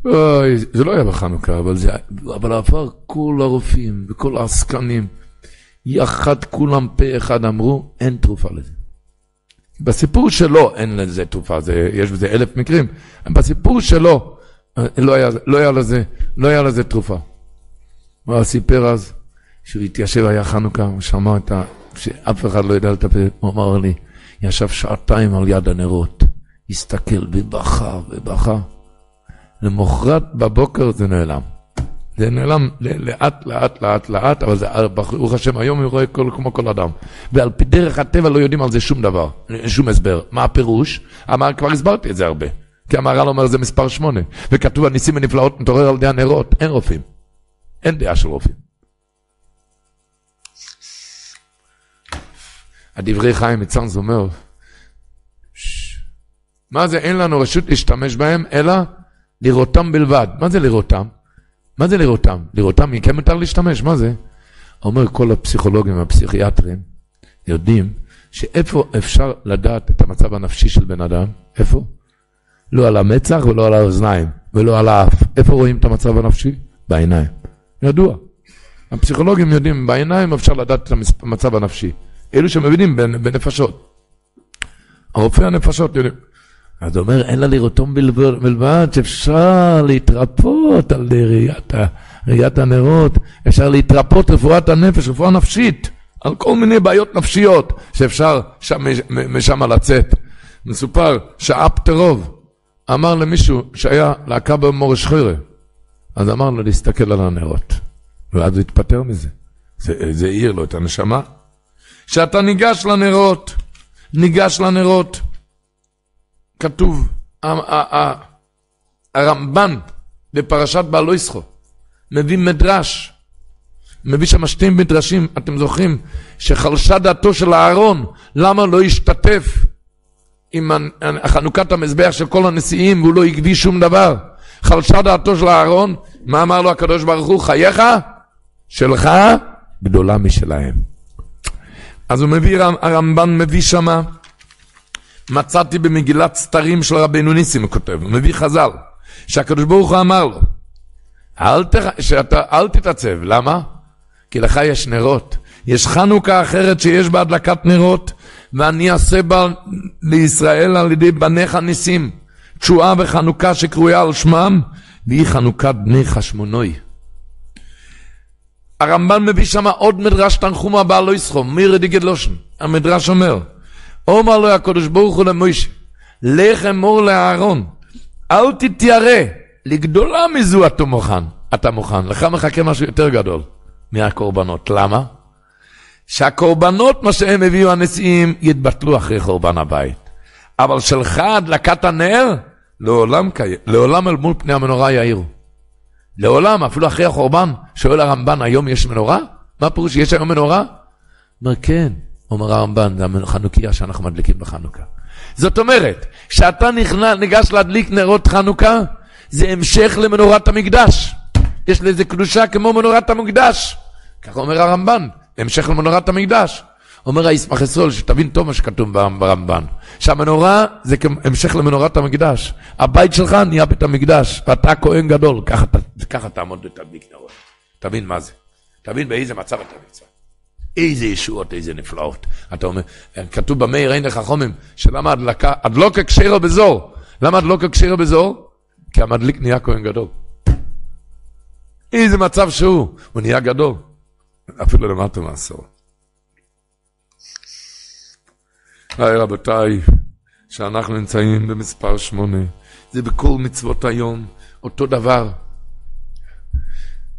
אוי, זה לא היה בחנוכה, אבל, זה, אבל עבר כל הרופאים וכל העסקנים, יחד כולם פה אחד אמרו, אין תרופה לזה. בסיפור שלו אין לזה תרופה, זה, יש בזה אלף מקרים, בסיפור שלו לא היה, לא היה, לזה, לא היה לזה תרופה. הוא סיפר אז, שהוא התיישב, היה חנוכה, הוא שמע את ה... שאף אחד לא ידע לטפל, הוא אמר לי, ישב שעתיים על יד הנרות, הסתכל ובכה ובכה. למחרת בבוקר זה נעלם. זה נעלם לאט, לאט, לאט, לאט, אבל זה, ברוך השם, היום הוא רואה כל, כמו כל אדם. ועל פי דרך הטבע לא יודעים על זה שום דבר, שום הסבר. מה הפירוש? אמר, כבר הסברתי את זה הרבה. כי המהר"ל אומר זה מספר שמונה, וכתוב הניסים ונפלאות מתעורר על ידי הנרות, אין רופאים. אין דעה של רופאים. הדברי חיים מצאנז אומר, מה זה אין לנו רשות להשתמש בהם, אלא לראותם בלבד. מה זה לראותם? מה זה לראותם? לראותם, כן מותר להשתמש, מה זה? אומר כל הפסיכולוגים והפסיכיאטרים יודעים שאיפה אפשר לדעת את המצב הנפשי של בן אדם? איפה? לא על המצח ולא על האוזניים ולא על האף. איפה רואים את המצב הנפשי? בעיניים. ידוע. הפסיכולוגים יודעים, בעיניים אפשר לדעת את המצב הנפשי. אלו שמבינים בנפשות. הרופאי הנפשות יודעים. אז הוא אומר, אין לה לראותום בלבד, שאפשר להתרפות על ראיית, ראיית הנרות, אפשר להתרפות רפואת הנפש, רפואה נפשית, על כל מיני בעיות נפשיות שאפשר שם, משם לצאת. מסופר שאפטרוב אמר למישהו שהיה להקה במורש חירה, אז אמר לו להסתכל על הנרות, ואז הוא התפטר מזה. זה, העיר לו את הנשמה. כשאתה ניגש לנרות, ניגש לנרות, כתוב, הרמב"ן בפרשת בעלו ישחו, מביא מדרש, מביא שם שתי מדרשים, אתם זוכרים, שחלשה דעתו של אהרון, למה לא השתתף עם חנוכת המזבח של כל הנשיאים והוא לא הגביא שום דבר. חלשה דעתו של אהרון, מה אמר לו הקדוש ברוך הוא? חייך שלך גדולה משלהם. אז הוא מביא, הרמב"ן מביא שמה, מצאתי במגילת סתרים של רבנו ניסים, הוא כותב, הוא מביא חז"ל, שהקדוש ברוך הוא אמר לו, אל, תח... שאתה, אל תתעצב, למה? כי לך יש נרות. יש חנוכה אחרת שיש בה הדלקת נרות, ואני אעשה בה לישראל על ידי בניך ניסים. תשועה וחנוכה שקרויה על שמם, והיא חנוכת בני חשמונוי. הרמב"ן מביא שם עוד מדרש תנחומה בעל לא יסחום, מירי דיגד לושן. המדרש אומר, אומר לו הקדוש ברוך הוא למוישה, לך אמור לאהרון, אל תתיירא, לגדולה מזו אתה מוכן, אתה מוכן, לך מחכה משהו יותר גדול מהקורבנות, למה? שהקורבנות, מה שהם הביאו הנשיאים, יתבטלו אחרי חורבן הבית. אבל שלך הדלקת הנר, לעולם, לעולם אל מול פני המנורה יאירו. לעולם, אפילו אחרי החורבן, שואל הרמב"ן, היום יש מנורה? מה פירוש, יש היום מנורה? אומר, כן, אומר הרמב"ן, זה החנוכיה שאנחנו מדליקים בחנוכה. זאת אומרת, כשאתה ניגש להדליק נרות חנוכה, זה המשך למנורת המקדש. יש לזה קדושה כמו מנורת המקדש. ככה אומר הרמב"ן, המשך למנורת המקדש. אומר הישמח ישראל, שתבין טוב מה שכתוב ברמב"ן, שהמנורה זה המשך למנורת המקדש. הבית שלך נהיה בית המקדש, ואתה כהן גדול, ככה, ככה תעמוד ותדליק נרות. תבין מה זה. תבין באיזה מצב אתה נמצא. איזה ישועות, איזה נפלאות. אתה אומר, כתוב במאיר אין לך חומם, שלמה הדלקה, הדלוקה כשרה בזור. למה הדלוקה כשרה בזור? כי המדליק נהיה כהן גדול. איזה מצב שהוא, הוא נהיה גדול. אפילו למטה מעשור. היי רבותיי, שאנחנו נמצאים במספר שמונה, זה בכל מצוות היום, אותו דבר.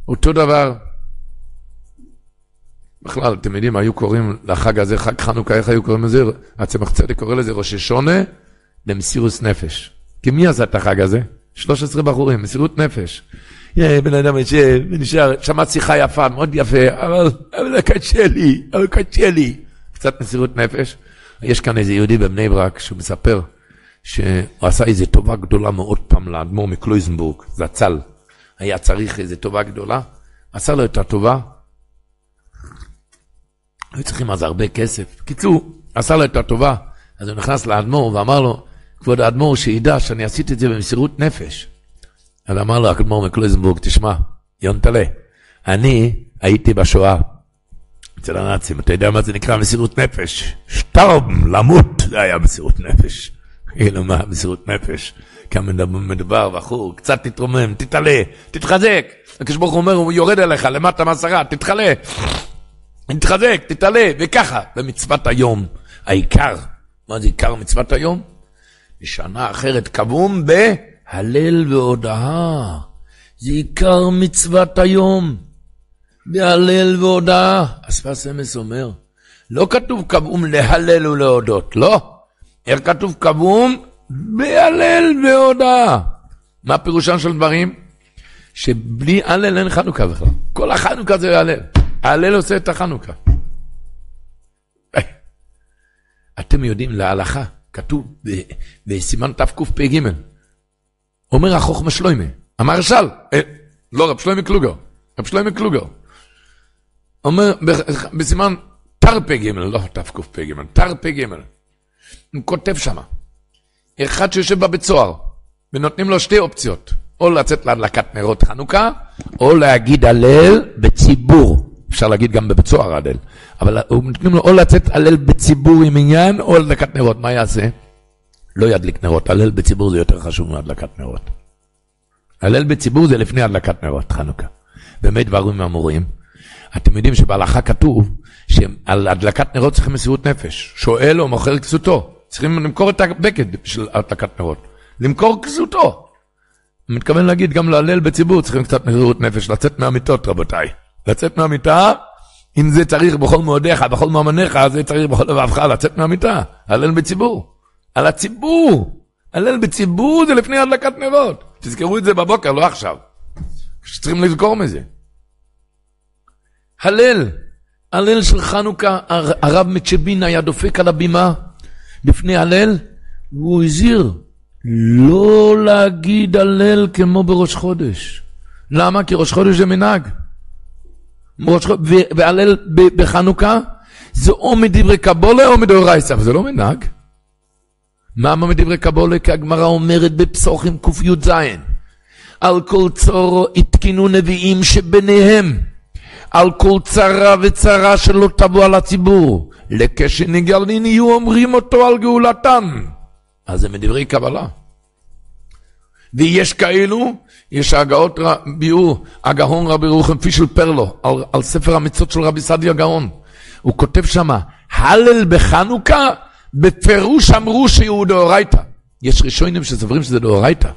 אותו דבר. בכלל, אתם יודעים, היו קוראים לחג הזה, חג חנוכה, איך היו קוראים לזה? הצמח צדק קורא לזה ראש השונה למסירוס נפש. כי מי עשה את החג הזה? 13 בחורים, מסירות נפש. בן אדם יושב ונשאר, שמע שיחה יפה, מאוד יפה, אבל, אבל קשה לי, אבל קשה לי. קצת מסירות נפש. יש כאן איזה יהודי בבני ברק שהוא מספר שהוא עשה איזו טובה גדולה מאוד פעם לאדמו"ר מקלויזנבורג, זצ"ל. היה צריך איזו טובה גדולה, עשה לו את הטובה. היו צריכים אז הרבה כסף. קיצור, עשה לו את הטובה, אז הוא נכנס לאדמו"ר ואמר לו, כבוד האדמו"ר, שידע שאני עשיתי את זה במסירות נפש. אז אמר לו האדמו"ר מקלויזנבורג, תשמע, יונטלה, אני הייתי בשואה. אצל הנאצים, אתה יודע מה זה נקרא מסירות נפש? שטרם, למות, זה היה מסירות נפש. כאילו מה, מסירות נפש? כמה מדובר, בחור, קצת תתרומם, תתעלה, תתחזק. הקדוש ברוך הוא אומר, הוא יורד אליך למטה מעשרה, תתחלה, תתחזק, תתעלה, וככה, במצוות היום, העיקר, מה זה עיקר מצוות היום? בשנה אחרת קבום בהלל והודאה. זה עיקר מצוות היום. בהלל והודאה. השפת אמס אומר, לא כתוב קבום להלל ולהודות, לא. איך כתוב קבום? בהלל והודאה. מה פירושם של דברים? שבלי הלל אין חנוכה בכלל. כל החנוכה זה הלל. ההלל עושה את החנוכה. אתם יודעים, להלכה, כתוב בסימן תקפ"ג, אומר החוכמה שלוימה, המהרש"ל, אה, לא רב שלוימה קלוגר, רב שלוימה קלוגר, אומר בסימן תרפ"ג, לא תקפ"ג, תרפ"ג, הוא כותב שמה, אחד שיושב בבית סוהר, ונותנים לו שתי אופציות, או לצאת להדלקת נרות חנוכה, או להגיד הלל בציבור. אפשר להגיד גם בבית סוהר הלל, אבל נותנים לו או לצאת הלל בציבור עם עניין, או להדלקת נרות. מה יעשה? לא ידליק נרות, הלל בציבור זה יותר חשוב מהדלקת נרות. הלל בציבור זה לפני הדלקת נרות, חנוכה. באמת דברים אמורים. אתם יודעים שבהלכה כתוב שעל הדלקת נרות צריכים מסירות נפש. שואל או מוכר כסותו. צריכים למכור את הבגד בשביל הדלקת נרות. למכור כסותו. אני מתכוון להגיד, גם להלל בציבור צריכים קצת מסירות נפש, לצאת מהמיטות, רבותיי. לצאת מהמיטה, אם זה צריך בכל מאודיך, בכל מאמניך, זה צריך בכל לבבך לצאת מהמיטה. הלל בציבור. על הציבור. הלל בציבור זה לפני הדלקת נרות. תזכרו את זה בבוקר, לא עכשיו. שצריכים לזכור מזה. הלל, הלל של חנוכה, הרב מצ'בין היה דופק על הבימה לפני הלל, והוא הזהיר לא להגיד הלל כמו בראש חודש. למה? כי ראש חודש זה מנהג. והלל בחנוכה זה או מדברי קבולה או מדאורייסא, אבל זה לא מנהג. מה מדברי קבולה? כי הגמרא אומרת בפסוחים קי"ז על כל צורו התקינו נביאים שביניהם על כל צרה וצרה שלא תבוא על הציבור לכשנגלין יהיו אומרים אותו על גאולתם אז זה מדברי קבלה ויש כאלו, יש הגאות ביאור, הגאון רבי רוחם פישל פרלו, על, על ספר המצות של רבי סעדיה גאון. הוא כותב שמה, הלל בחנוכה, בפירוש אמרו שהוא דאורייתא. יש ראשונים שסוברים שזה דאורייתא.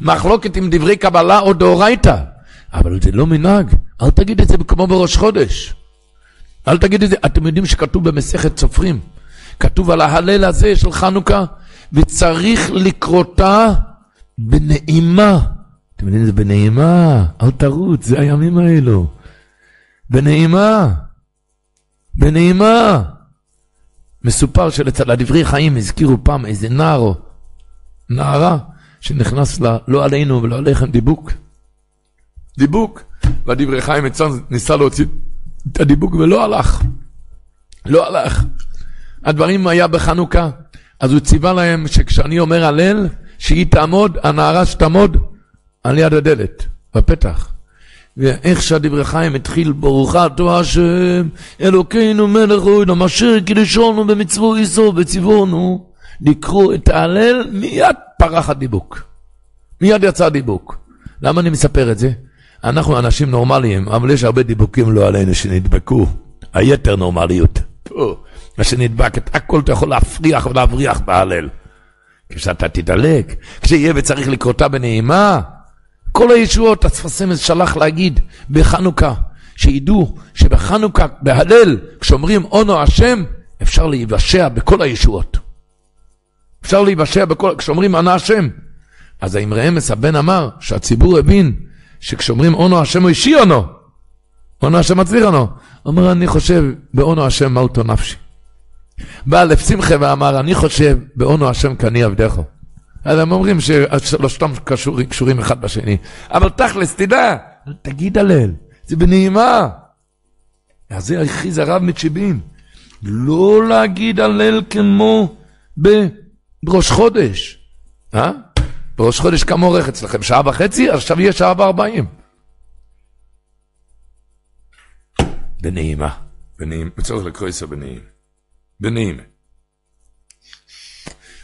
מחלוקת עם דברי קבלה או דאורייתא. אבל זה לא מנהג, אל תגיד את זה כמו בראש חודש. אל תגיד את זה, אתם יודעים שכתוב במסכת סופרים, כתוב על ההלל הזה של חנוכה, וצריך לקרותה בנעימה. אתם יודעים, זה בנעימה, אל תרוץ, זה הימים האלו. בנעימה, בנעימה. מסופר שלצד הדברי חיים הזכירו פעם איזה נער או נערה שנכנס לה, לא עלינו ולא עליכם, דיבוק. דיבוק. והדברי חיים ניסה להוציא את הדיבוק ולא הלך. לא הלך. הדברים היה בחנוכה, אז הוא ציווה להם שכשאני אומר הלל, שהיא תעמוד, הנערה שתעמוד על יד הדלת, בפתח. ואיך שהדברי חיים התחיל, ברוך אתה השם, אלוקינו מלך אוהדו, אשר קידשנו במצוו איסו וציוונו, לקרוא את ההלל, מיד פרח הדיבוק. מיד יצא הדיבוק. למה אני מספר את זה? אנחנו אנשים נורמליים, אבל יש הרבה דיבוקים לא עלינו שנדבקו. היתר נורמליות. מה שנדבק, את הכל אתה יכול להפריח ולהבריח בהלל. כשאתה תדלק, כשיהיה וצריך לקרותה בנעימה, כל הישועות, הספסמס שלח להגיד בחנוכה, שידעו שבחנוכה, בהלל, כשאומרים אונו השם, אפשר להיוושע בכל הישועות. אפשר להיוושע בכל, כשאומרים ענה השם. אז האמרי אמס הבן אמר שהציבור הבין שכשאומרים אונו השם הוא אישי אונו, אונו השם מצליח אונו. אומר אני חושב באונו השם מלטו נפשי. בא לב שמחה ואמר אני חושב באונו השם כני עבדך. אז הם אומרים ששלושתם קשורים, אחד בשני. אבל תכלס, תדע, תגיד הלל, זה בנעימה. אז זה הכריז הרב מצ'יבין. לא להגיד הלל כמו בראש חודש. אה? בראש חודש כמה אורך אצלכם? שעה וחצי? עכשיו יהיה שעה וארבעים. בנעימה. בנעימה. בצורך לקרוא ישראל בנעימה. בנעימה.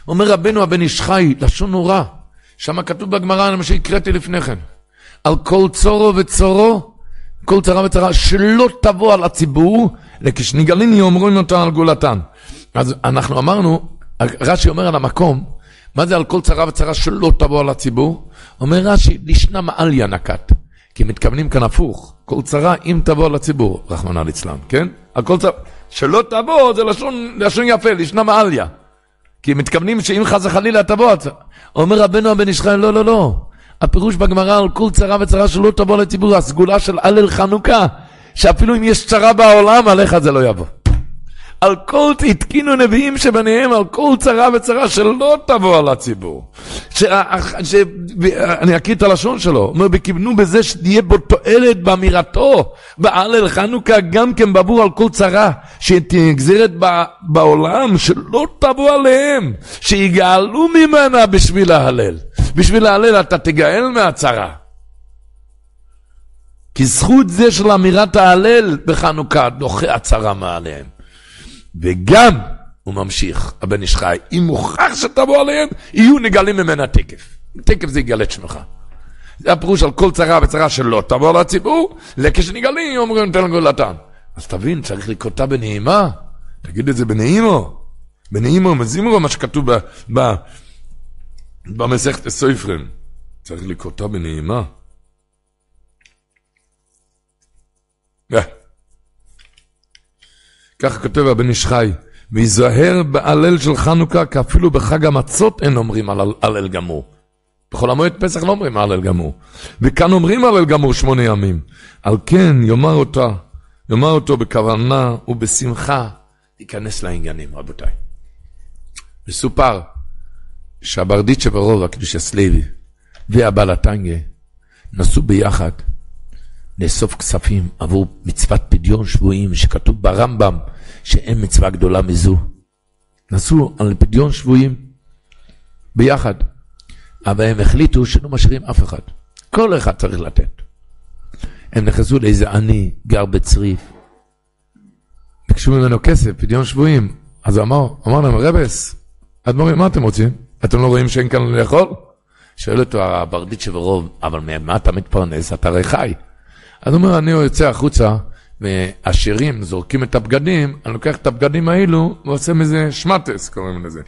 אומר רבנו הבן איש חי, לשון נורא. שם כתוב בגמרא, מה שהקראתי לפני כן. על כל צורו וצורו, כל צרה וצרה, שלא תבוא על הציבור, לכשנגליני אומרים אותה על גאולתן. אז אנחנו אמרנו, רש"י אומר על המקום, מה זה על כל צרה וצרה שלא תבוא על הציבור? אומר רש"י, לשנה מעליה נקט. כי מתכוונים כאן הפוך, כל צרה אם תבוא על הציבור, רחמנא ליצלן, כן? על כל צרה, שלא תבוא זה לשון, לשון יפה, לשנה מעליה. כי מתכוונים שאם חס וחלילה תבוא, אומר רבנו הבן חי, לא, לא, לא. הפירוש בגמרא על כל צרה וצרה שלא תבוא לציבור, הסגולה של הלל חנוכה, שאפילו אם יש צרה בעולם, עליך זה לא יבוא. על כל התקינו נביאים שביניהם, על כל צרה וצרה שלא תבוא על הציבור. ש, ש, אני אקריא את הלשון שלו, אומר, וכיוונו בזה שתהיה בו תועלת באמירתו, בהלל חנוכה גם כן בעבור על כל צרה, שתהיה גזרת בעולם, שלא תבוא עליהם, שיגאלו ממנה בשביל ההלל. בשביל ההלל אתה תגאל מהצרה. כי זכות זה של אמירת ההלל בחנוכה דוחה הצרה מעליהם. וגם, הוא ממשיך, הבן איש חי, אם מוכרח שתבוא עליהם, יהיו נגלים ממנה תקף. תקף זה יגלה את שמך. זה הפירוש על כל צרה וצרה שלא תבוא לציבור, לכשנגלים אומרים תן גאולתן. אז תבין, צריך לקרותה בנעימה, תגיד את זה בנעימו. בנעימו, מזימו מה שכתוב ב, במסכת הסופרים. צריך לקרותה בנעימה. Yeah. ככה כותב הבן איש חי, ויזהר בהלל של חנוכה, כי אפילו בחג המצות אין אומרים הלל גמור. בכל המועד פסח לא אומרים הלל גמור. וכאן אומרים הלל גמור שמונה ימים. על כן יאמר אותה, יאמר אותו בכוונה ובשמחה, ייכנס לעניינים, רבותיי. מסופר שהברדיצ'ה ברוב, הקדוש הסלוי, והבעל הטנגה, נסעו ביחד לאסוף כספים עבור מצוות פדיון שבויים, שכתוב ברמב"ם שאין מצווה גדולה מזו. נסעו על פדיון שבויים ביחד, אבל הם החליטו שלא משאירים אף אחד. כל אחד צריך לתת. הם נכנסו לאיזה עני, גר בצריף. ביקשו ממנו כסף, פדיון שבויים. אז אמר, אמר להם, רבס, אדמו"רים, מה אתם רוצים? אתם לא רואים שאין כאן לאכול? שואל אותו הברדיצ'ה ברוב, אבל ממה אתה מתפרנס? אתה הרי חי. אז הוא אומר, אני יוצא החוצה ועשירים זורקים את הבגדים, אני לוקח את הבגדים האלו ועושה מזה שמטס, קוראים לזה.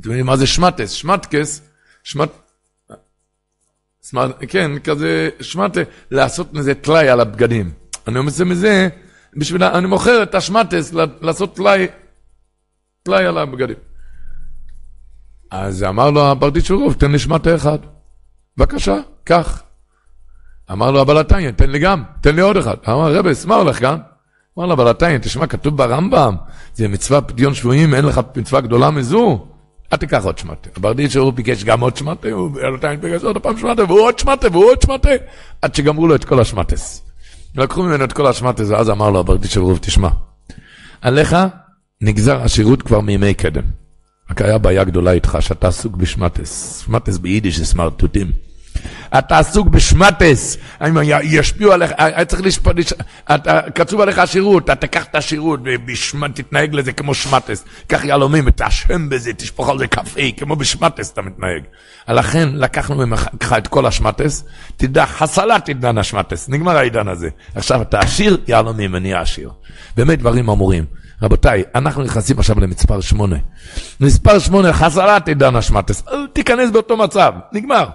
אתם יודעים מה זה שמטס? שמטקס, שמט... שמט... כן, כזה שמטה, לעשות מזה טלאי על הבגדים. אני עושה מזה, בשביל, אני מוכר את השמטס לעשות טלאי, טלאי על הבגדים. אז אמר לו הברדיצ'רוב, תן לי שמטה אחד. בבקשה, קח. אמר לו הבלתניא, תן לי גם, תן לי עוד אחד. אמר, רבס, מה הולך כאן? אמר לו הבלתניא, תשמע, כתוב ברמב"ם, זה מצווה פדיון שבויים, אין לך מצווה גדולה מזו. אל תיקח עוד שמטה. הברדיצ'ר הוא ביקש גם עוד שמטה, הוא בלתניא ביקש עוד פעם שמטה, והוא עוד שמטה, והוא עוד שמטה, עד שגמרו לו את כל השמטס. לקחו ממנו את כל השמטס, ואז אמר לו הברדיצ'ר רוב, תשמע, עליך נגזר השירות כבר מימי קדם. רק היה בעיה גדולה איתך, שאתה עסוק בשמטס. שמטס ביידיש זה סמרטוטים. אתה עסוק בשמטס, ישפיעו עליך, היה צריך לשפוט, קצוב עליך השירות, אתה תקח את השירות, תתנהג לזה כמו שמטס, קח יהלומים ותאשם בזה, תשפוך על זה קפה, כמו בשמטס אתה מתנהג. לכן לקחנו ממך את כל השמטס, תדע, חסלת עידן השמטס, נגמר העידן הזה. עכשיו אתה עשיר, יהלומים, אני עשיר. באמת דברים אמורים. רבותיי, אנחנו נכנסים עכשיו למספר שמונה. מספר שמונה, חסלת עידן השמטס, תיכנס באותו מצב, נגמר.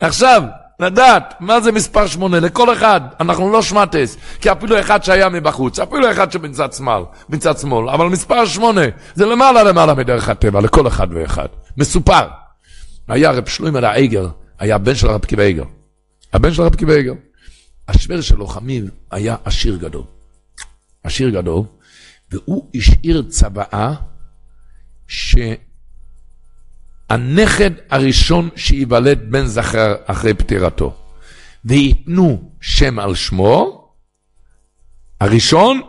עכשיו, לדעת מה זה מספר שמונה לכל אחד, אנחנו לא שמטס, כי אפילו אחד שהיה מבחוץ, אפילו אחד שבצד שמאל, בצד שמאל, אבל מספר שמונה זה למעלה למעלה מדרך הטבע, לכל אחד ואחד. מסופר. היה רב שלוימר האיגר, היה בן של רב קיבי איגר. הבן של רב קיבי איגר. השוור שלו, חמיב, היה עשיר גדול. עשיר גדול, והוא השאיר צוואה ש... הנכד הראשון שייוולד בן זכר אחרי פטירתו, וייתנו שם על שמו, הראשון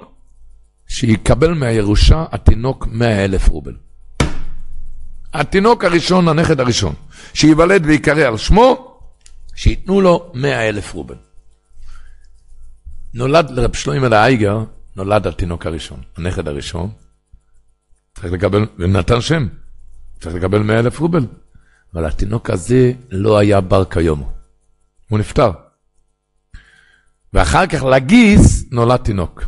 שיקבל מהירושה התינוק מאה אלף רובל. התינוק הראשון, הנכד הראשון, שייוולד ויקרא על שמו, שייתנו לו מאה אלף רובל. נולד לרב שלוימר האייגר, נולד התינוק הראשון, הנכד הראשון, צריך לקבל, ונתן שם. צריך לקבל מאה אלף רובל. אבל התינוק הזה לא היה בר כיום. הוא נפטר. ואחר כך לגיס נולד תינוק.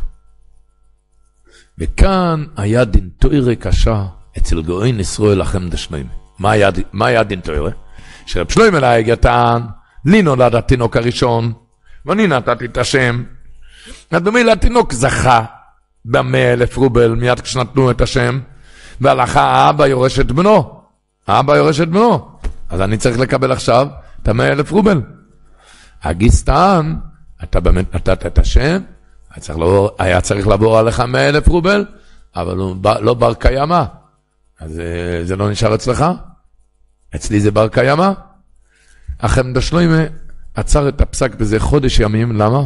וכאן היה דין תוירה קשה אצל גאוין ישראל לכם דשנוים. מה היה, דין תוירה? שרב שלוים אליי גתן, לי נולד התינוק הראשון, ואני נתתי את השם. אדומי לתינוק זכה במאה אלף רובל מיד כשנתנו את השם, והלכה האבא יורש את בנו. האבא יורש את בנו. אז אני צריך לקבל עכשיו את המאה אלף רובל. הגיס טען, אתה באמת נתת את השם, היה צריך, לעבור, היה צריך לעבור עליך מאה אלף רובל, אבל הוא לא בר קיימא. אז אה, זה לא נשאר אצלך? אצלי זה בר קיימא. החמדה שלוימה עצר את הפסק בזה חודש ימים, למה?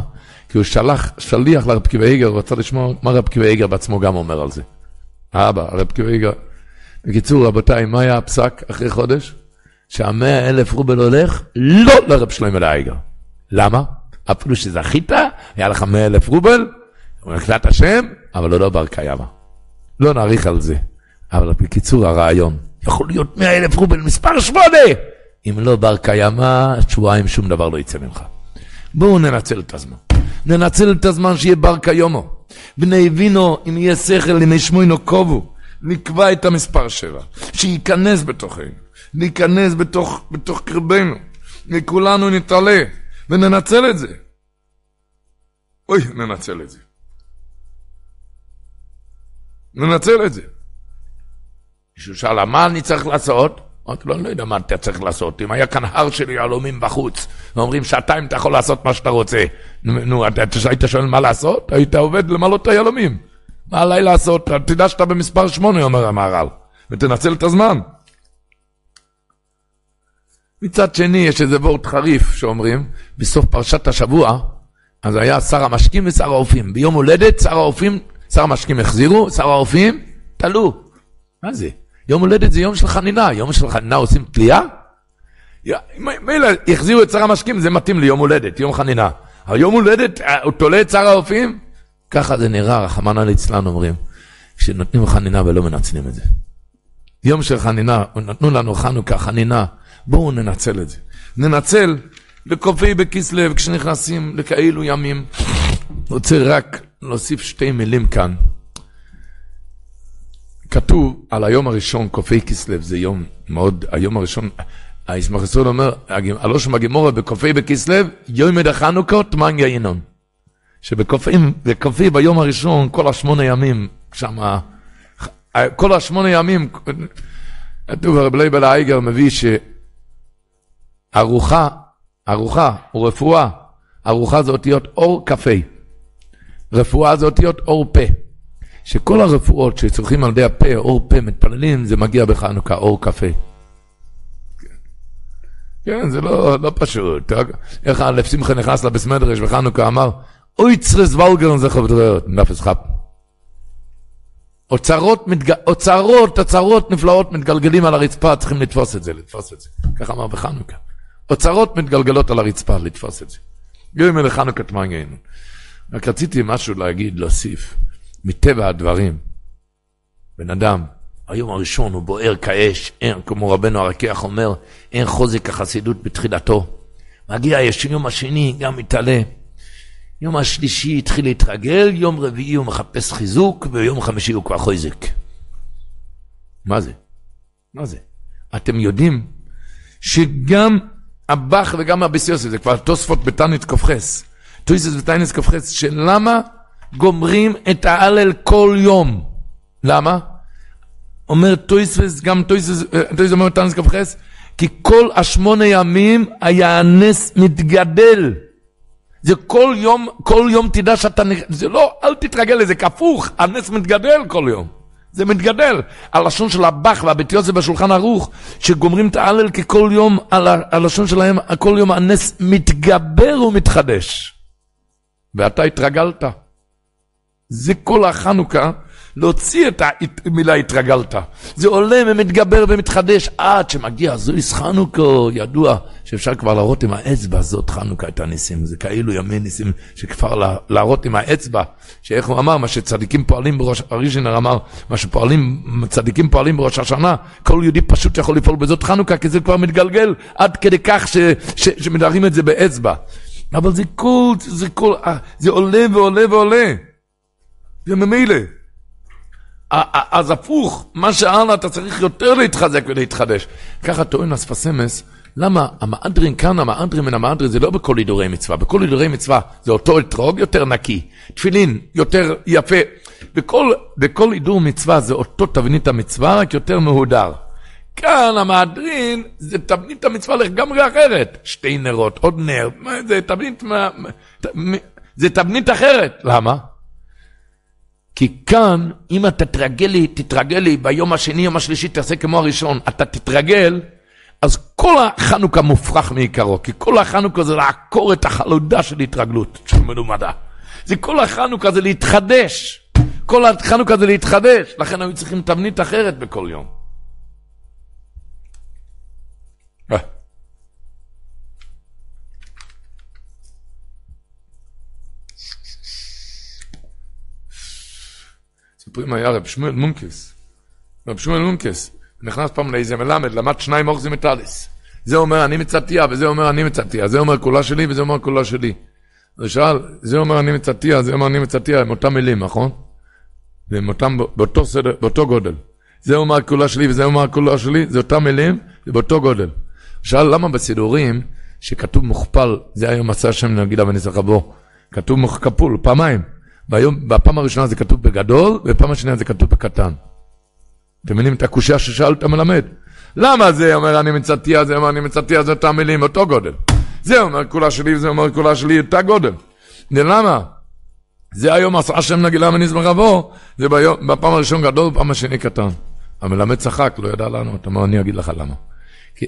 כי הוא שלח, שליח לרב קיבי איגר, הוא רצה לשמוע מה רב קיבי איגר בעצמו גם אומר על זה. האבא, הרב קיוויגר. בקיצור, רבותיי, מה היה הפסק אחרי חודש? שהמאה אלף רובל הולך לא לרב שלמה לאייגר. למה? אפילו שזכית, היה לך מאה אלף רובל, הוא נקלט השם, אבל הוא לא בר קיימא. לא נאריך על זה. אבל בקיצור, הרעיון, יכול להיות מאה אלף רובל מספר שמונה! אם לא בר קיימא, שבועיים שום דבר לא יצא ממך. בואו ננצל את הזמן. ננצל את הזמן שיהיה בר קיומו. בני וינו, אם יהיה שכל, אם ישמעו קובו, נקבע את המספר שבע, שייכנס בתוכנו, ניכנס בתוך, בתוך קרבנו, וכולנו נתעלה, וננצל את זה. אוי, ננצל את זה. ננצל את זה. מישהו שאל, מה אני צריך לעשות? אמרתי לו, אני לא יודע מה אתה צריך לעשות. אם היה כאן הר של יהלומים בחוץ, ואומרים שעתיים אתה יכול לעשות מה שאתה רוצה. נו, היית שואל מה לעשות? היית עובד למלא את היהלומים. מה עליי לעשות? תדע שאתה במספר שמונה, אומר המהר"ל, ותנצל את הזמן. מצד שני, יש איזה וורט חריף שאומרים, בסוף פרשת השבוע, אז היה שר המשקים ושר האופים. ביום הולדת שר האופים, שר המשקים החזירו, שר האופים, תלו. מה זה? יום הולדת זה יום של חנינה, יום של חנינה עושים תלייה? מילא, החזירו את שר המשקים, זה מתאים ליום הולדת, יום חנינה. אבל יום הולדת, אה, הוא תולה את שר האופים? ככה זה נראה, רחמנא ליצלן אומרים, כשנותנים חנינה ולא מנצלים את זה. יום של חנינה, נתנו לנו חנוכה, חנינה, בואו ננצל את זה. ננצל בקופי בכסלו, כשנכנסים לכאלו ימים, רוצה רק להוסיף שתי מילים כאן. כתוב על היום הראשון, קופי כסלו, זה יום מאוד, היום הראשון, הישמח ישראל אומר, הלושם הגמורה בקופי בכסלו, יום מדי חנוכות, מנגה ינון. שבקופי ביום הראשון, כל השמונה ימים, שם, כל השמונה ימים, כתוב הרב לייבל האייגר מביא שארוחה, ארוחה או רפואה, ארוחה זה אותיות אור קפה. רפואה זה אותיות אור פה. שכל הרפואות שצורכים על ידי הפה, אור פה, מתפללים, זה מגיע בחנוכה, אור קפה. כן, זה לא, לא פשוט. איך אלף שמחה נכנס לבס מדרש בחנוכה, אמר, אוי צרס ולגרן זה חברות, נפס חפ. אוצרות, מתג... אוצרות, אוצרות נפלאות מתגלגלים על הרצפה, צריכים לתפוס את זה, לתפוס את זה. ככה אמר בחנוכה. אוצרות מתגלגלות על הרצפה, לתפוס את זה. גאים אלה חנוכת מנגן. רק רציתי משהו להגיד, להוסיף. מטבע הדברים, בן אדם, היום הראשון הוא בוער כאש, אין, כמו רבנו הרקיח אומר, אין חוזק החסידות בתחילתו. מגיע יש יום השני, גם מתעלה. יום השלישי התחיל להתרגל, יום רביעי הוא מחפש חיזוק, ויום חמישי הוא כבר חוזק. מה זה? מה זה? אתם יודעים שגם הב"ח וגם הבית יוסף, זה כבר תוספות בתענית כ"ח, תויספס בתענית כ"ח, שלמה גומרים את ההלל כל יום? למה? אומר תויספס, גם תויספס, תויספס אומר בתענית כ"ח, כי כל השמונה ימים היה הנס מתגדל. זה כל יום, כל יום תדע שאתה, זה לא, אל תתרגל לזה, כפוך, הנס מתגדל כל יום. זה מתגדל. הלשון של הבח והבית יוסף בשולחן ערוך, שגומרים את ההלל כי כל יום, על הלשון שלהם, כל יום הנס מתגבר ומתחדש. ואתה התרגלת. זה כל החנוכה, להוציא את המילה התרגלת. זה עולה ומתגבר ומתחדש עד שמגיע זויס חנוכה, ידוע שאפשר כבר להראות עם האצבע, זאת חנוכה את הניסים. זה כאילו ימי ניסים שכבר להראות עם האצבע, שאיך הוא אמר, מה שצדיקים פועלים בראש, אריז'ינר אמר, מה שפועלים, צדיקים פועלים בראש השנה, כל יהודי פשוט יכול לפעול בזאת חנוכה, כי זה כבר מתגלגל עד כדי כך ש, ש, שמדרים את זה באצבע. אבל זה כל, זה כל, זה עולה ועולה ועולה. וממילא. אז הפוך, מה שהלאה אתה צריך יותר להתחזק ולהתחדש. ככה טוען אספסמס, למה המאדרין כאן, המאדרין מן המאדרין זה לא בכל הידורי מצווה, בכל הידורי מצווה זה אותו אתרוג יותר נקי, תפילין יותר יפה, בכל, בכל הידור מצווה זה אותו תבנית המצווה, רק יותר מהודר. כאן המהדרין זה תבנית המצווה לגמרי אחרת. שתי נרות, עוד נר, זה תבנית, זה תבנית אחרת. למה? כי כאן, אם אתה תתרגל לי, תתרגל לי ביום השני, יום השלישי, תעשה כמו הראשון, אתה תתרגל, אז כל החנוכה מופרך מעיקרו, כי כל החנוכה זה לעקור את החלודה של התרגלות, של מלומדה. זה כל החנוכה זה להתחדש. כל החנוכה זה להתחדש, לכן היו צריכים תבנית אחרת בכל יום. סיפורים היה רב שמואל מונקס. רב שמואל מונקס נכנס פעם לאיזה מלמד, למד שניים אורזים מטליס. זה אומר אני מצטיה, וזה אומר אני מצטיה. זה אומר כולה שלי, וזה אומר כולה שלי. אז שאל, זה אומר אני מצטיה, זה אומר אני מצטיה, עם אותם מילים, נכון? ועם אותם, באותו סדר, באותו גודל. זה אומר כולה שלי, וזה אומר כולה שלי, זה אותם מילים, זה באותו גודל. שאל למה בסידורים, שכתוב מוכפל, זה היום עשה השם נגידה וניסח רבו, כתוב כפול, פעמיים. ביום, בפעם הראשונה זה כתוב בגדול, ובפעם השנייה זה כתוב בקטן. אתם מבינים את הקושייה ששאלת מלמד? למה זה אומר אני מצטיה, זה אומר אני מצטיה, זה אותם מילים, אותו גודל. זה אומר כולה שלי, זה אומר כולה שלי, אותה גודל. למה? זה היום עשה השם נגילה ונזמר אבו, זה ביום, בפעם הראשון גדול, בפעם השני קטן. המלמד צחק, לא ידע לענות, אמר אני אגיד לך למה. כי,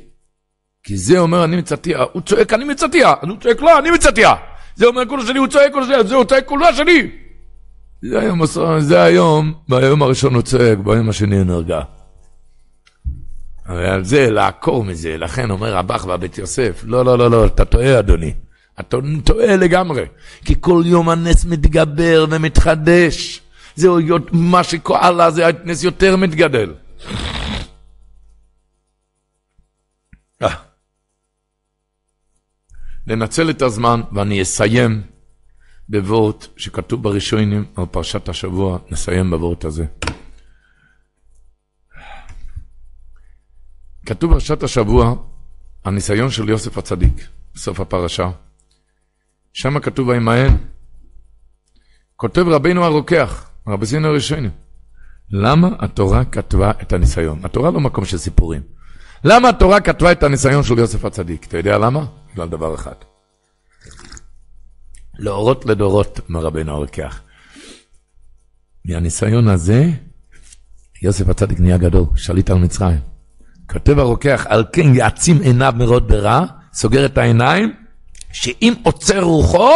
כי זה אומר אני מצטיה, הוא צועק אני מצטיה, הוא צועק לא, אני מצטיה. זה אומר כולה שלי, הוא צועק כולה שלי, זה הוא צועק כולה שלי. זה היום, זה היום, ביום הראשון הוא צועק, ביום השני הוא נרגע. על זה, לעקור מזה, לכן אומר רבח והבית יוסף, לא, לא, לא, לא, אתה טועה אדוני. אתה טועה לגמרי. כי כל יום הנס מתגבר ומתחדש. זהו מה שכאלה, זה הנס יותר מתגדל. לנצל את הזמן, ואני אסיים בוורט שכתוב בראשונים על פרשת השבוע, נסיים בוורט הזה. כתוב בפרשת השבוע, הניסיון של יוסף הצדיק, בסוף הפרשה. שם כתוב וימהן. כותב רבינו הרוקח, רבי זינו ראשונים. למה התורה כתבה את הניסיון? התורה לא מקום של סיפורים. למה התורה כתבה את הניסיון של יוסף הצדיק? אתה יודע למה? בגלל דבר אחד. להורות לדורות, אומר רבינו הרוקח. מהניסיון הזה, יוסף הצדיק נהיה גדול, שליט על מצרים. כותב הרוקח, על כן יעצים עיניו מרוד ברע, סוגר את העיניים, שאם עוצר רוחו,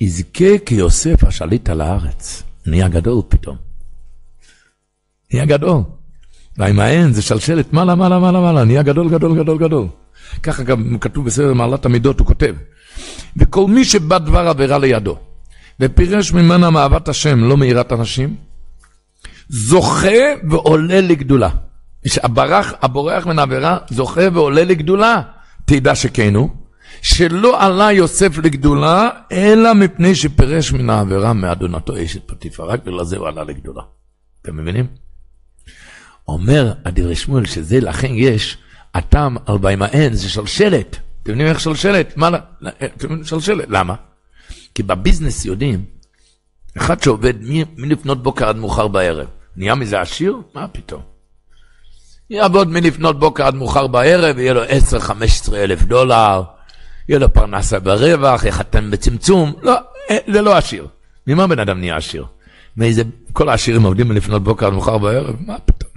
יזכה כיוסף השליט על הארץ. נהיה גדול פתאום. נהיה גדול. והעין זה שלשלת מעלה, מעלה, מעלה, מעלה, נהיה גדול, גדול, גדול, גדול. ככה גם כתוב בסדר מעלת המידות, הוא כותב. וכל מי שבא דבר עבירה לידו, ופירש ממנה מאהבת השם, לא מיראת אנשים, זוכה ועולה לגדולה. שהברח, הבורח מן העבירה זוכה ועולה לגדולה. תדע שכן הוא, שלא עלה יוסף לגדולה, אלא מפני שפירש מן העבירה מאדונתו אשת פטיפה. רק בגלל זה הוא עלה לגדולה. אתם מבינים? אומר הדברי שמואל שזה לכן יש הטעם על בימאן זה שלשלת. אתם יודעים איך שלשלת? מה, שלשלת, למה? כי בביזנס יודעים, אחד שעובד מלפנות בוקר עד מאוחר בערב, נהיה מזה עשיר? מה פתאום? יעבוד מלפנות בוקר עד מאוחר בערב, יהיה לו 10-15 אלף דולר, יהיה לו פרנסה ברווח, יחתם בצמצום, לא, אה, זה לא עשיר. ממה בן אדם נהיה עשיר? מאיזה, כל העשירים עובדים מלפנות בוקר עד מאוחר בערב? מה פתאום?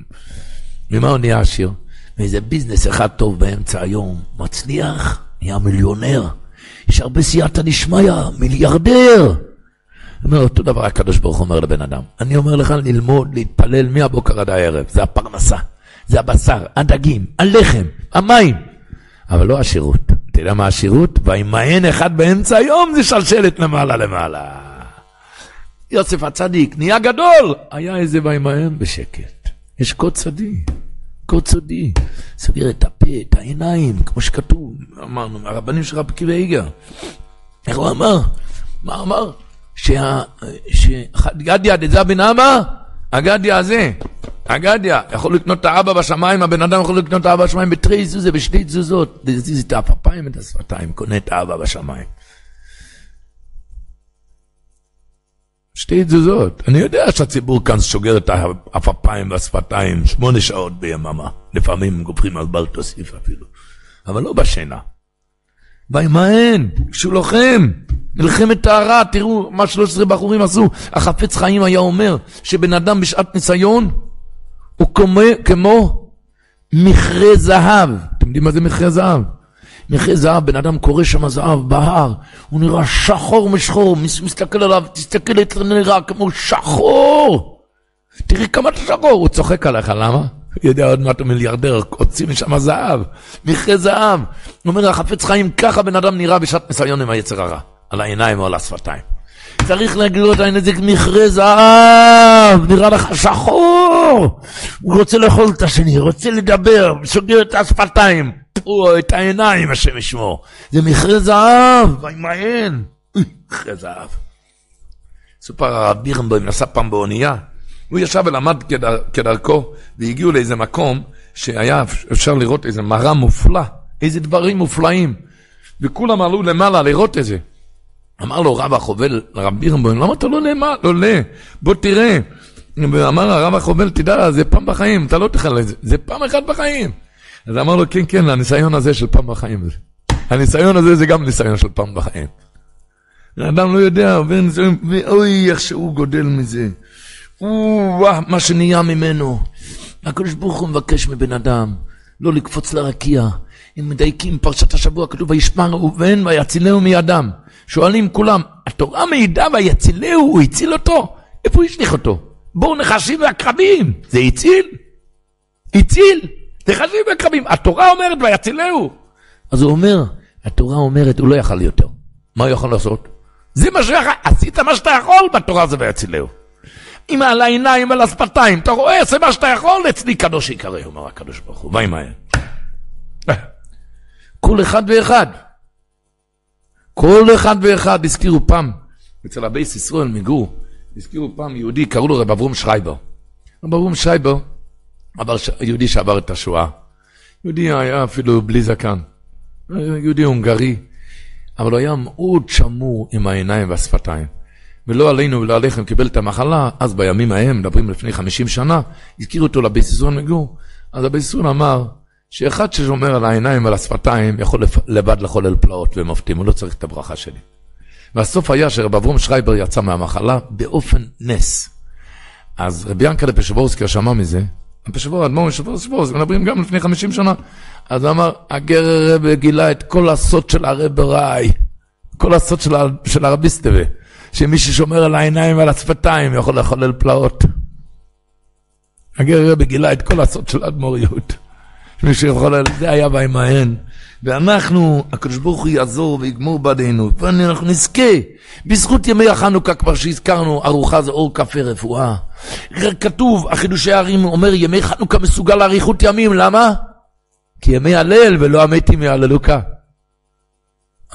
ממה הוא נהיה עשיר? מאיזה ביזנס אחד טוב באמצע היום, מצליח, נהיה מיליונר. יש הרבה סייעתא דשמיא, מיליארדר. אומר, אותו דבר הקדוש ברוך אומר לבן אדם. אני אומר לך ללמוד, להתפלל מהבוקר עד הערב, זה הפרנסה, זה הבשר, הדגים, הלחם, המים, אבל לא השירות. אתה יודע מה השירות? וימאן אחד באמצע היום זה שלשלת למעלה למעלה. יוסף הצדיק נהיה גדול, היה איזה וימאן בשקט. יש קוד צדיק. קוד סודי, סוגר את הפה, את העיניים, כמו שכתוב, אמרנו, מהרבנים של רבי קיבי איגר. איך הוא אמר? מה אמר? שגדיה דזה בן אבא, הגדיה הזה, הגדיה, יכול לקנות את האבא בשמיים, הבן אדם יכול לקנות את האבא בשמיים בתרי זוזה, בשתי תזוזות, להזיז את האפיים ואת השפתיים, קונה את האבא בשמיים. שתי תזוזות. אני יודע שהציבור כאן שוגר את האפפיים והשפתיים שמונה שעות ביממה. לפעמים גופרים על בל תוסיף אפילו. אבל לא בשינה. וימאן, כשהוא לוחם, מלחמת טהרה, תראו מה 13 בחורים עשו. החפץ חיים היה אומר שבן אדם בשעת ניסיון הוא כמו, כמו מכרה זהב. אתם יודעים מה זה מכרה זהב? מכרה זהב, בן אדם קורא שם זהב בהר, הוא נראה שחור משחור, מסתכל עליו, תסתכל איך נראה כמו שחור. תראי כמה אתה שחור, הוא צוחק עליך, למה? הוא יודע עוד מעט הוא מיליארדר, הוציא משם זהב, מכרה זהב. הוא אומר, החפץ חיים, ככה בן אדם נראה בשעת ניסיון עם היצר הרע, על העיניים או על השפתיים. צריך להגיד לו את הזה מכרה זהב, נראה לך שחור. הוא רוצה לאכול את השני, רוצה לדבר, סוגר את השפתיים. פתחו את העיניים, השם ישמור. זה מכרה זהב, וימהן. מכרה זהב. סופר הרב בירנבוים נסע פעם באונייה. הוא ישב ולמד כדר, כדרכו, והגיעו לאיזה מקום שהיה אפשר לראות איזה מראה מופלא, איזה דברים מופלאים. וכולם עלו למעלה לראות את זה. אמר לו רב החובל, לרב בירנבוים, למה אתה לא נאמר? לא עולה, בוא תראה. ואמר הרב החובל, תדע, זה פעם בחיים, אתה לא תחלל את זה, זה פעם אחת בחיים. אז אמר לו, כן, כן, הניסיון הזה של פעם בחיים. הניסיון הזה זה גם ניסיון של פעם בחיים. האדם לא יודע, עובר ניסיון, ואוי, איך שהוא גודל מזה. או, מה שנהיה ממנו. הקדוש ברוך הוא מבקש מבן אדם לא לקפוץ לרקיע. אם מדייקים פרשת השבוע, כתוב וישמע ראובן ויצילהו מידם. שואלים כולם, התורה מעידה ויצילהו, הוא הציל אותו? איפה הוא השליך אותו? בואו נחשים ועקרבים, זה הציל? הציל? נחשים ועקרבים, התורה אומרת ויצילהו. אז הוא אומר, התורה אומרת, הוא לא יכל יותר. מה הוא יכול לעשות? זה מה שיכול, עשית מה שאתה יכול, בתורה זה ויצילהו. אם על העיניים ועל השפתיים, אתה רואה, עשה מה שאתה יכול, אצלי קדוש יקרא, אומר הקדוש ברוך הוא, וימהר. כל אחד ואחד. כל אחד ואחד הזכירו פעם, אצל הבייס ישראל מגור, הזכירו פעם יהודי, קראו לו רב אברום שרייבר. רב אברום שרייבר. יהודי שעבר את השואה. יהודי היה אפילו בלי זקן. יהודי הונגרי, אבל הוא היה מאוד שמור עם העיניים והשפתיים. ולא עלינו ולא עליכם קיבל את המחלה, אז בימים ההם, מדברים לפני 50 שנה, הזכירו אותו ישראל מגור. אז ישראל אמר, שאחד ששומר על העיניים ועל השפתיים יכול לבד לחולל פלאות ומפתים, הוא לא צריך את הברכה שלי. והסוף היה שרב אברום שרייבר יצא מהמחלה באופן נס. אז רבי ינקלה פשבורסקי שמע מזה, פשבור, אדמו"ר פשבורסקי, מדברים גם לפני 50 שנה, אז אמר, הגר הרב גילה את כל הסוד של הרב ראי, כל הסוד של, של הרביסטווה, שמי ששומר על העיניים ועל השפתיים יכול לחולל פלאות. הגר הרב גילה את כל הסוד של האדמו"ריות. מי שיכול, זה היה וימהן. ואנחנו, הקדוש ברוך הוא יעזור ויגמור בעדינו, ואנחנו נזכה, בזכות ימי החנוכה כבר שהזכרנו, ארוחה זה אור קפה רפואה. כתוב, החידושי הערים אומר, ימי חנוכה מסוגל לאריכות ימים, למה? כי ימי הלל ולא המתים יהללוקה.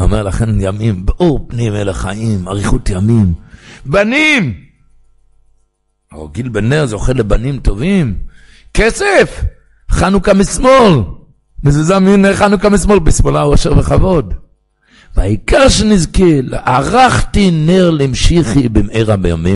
אומר לכן ימים, באור פנים אל החיים, אריכות ימים. בנים! הרגיל בן נר זוכה לבנים טובים. כסף! חנוכה משמאל. מזוזה מן חנוכה משמאל, בשמאלה אושר וכבוד. והעיקר שנזכה, ערכתי נר למשיחי במהרה בימים.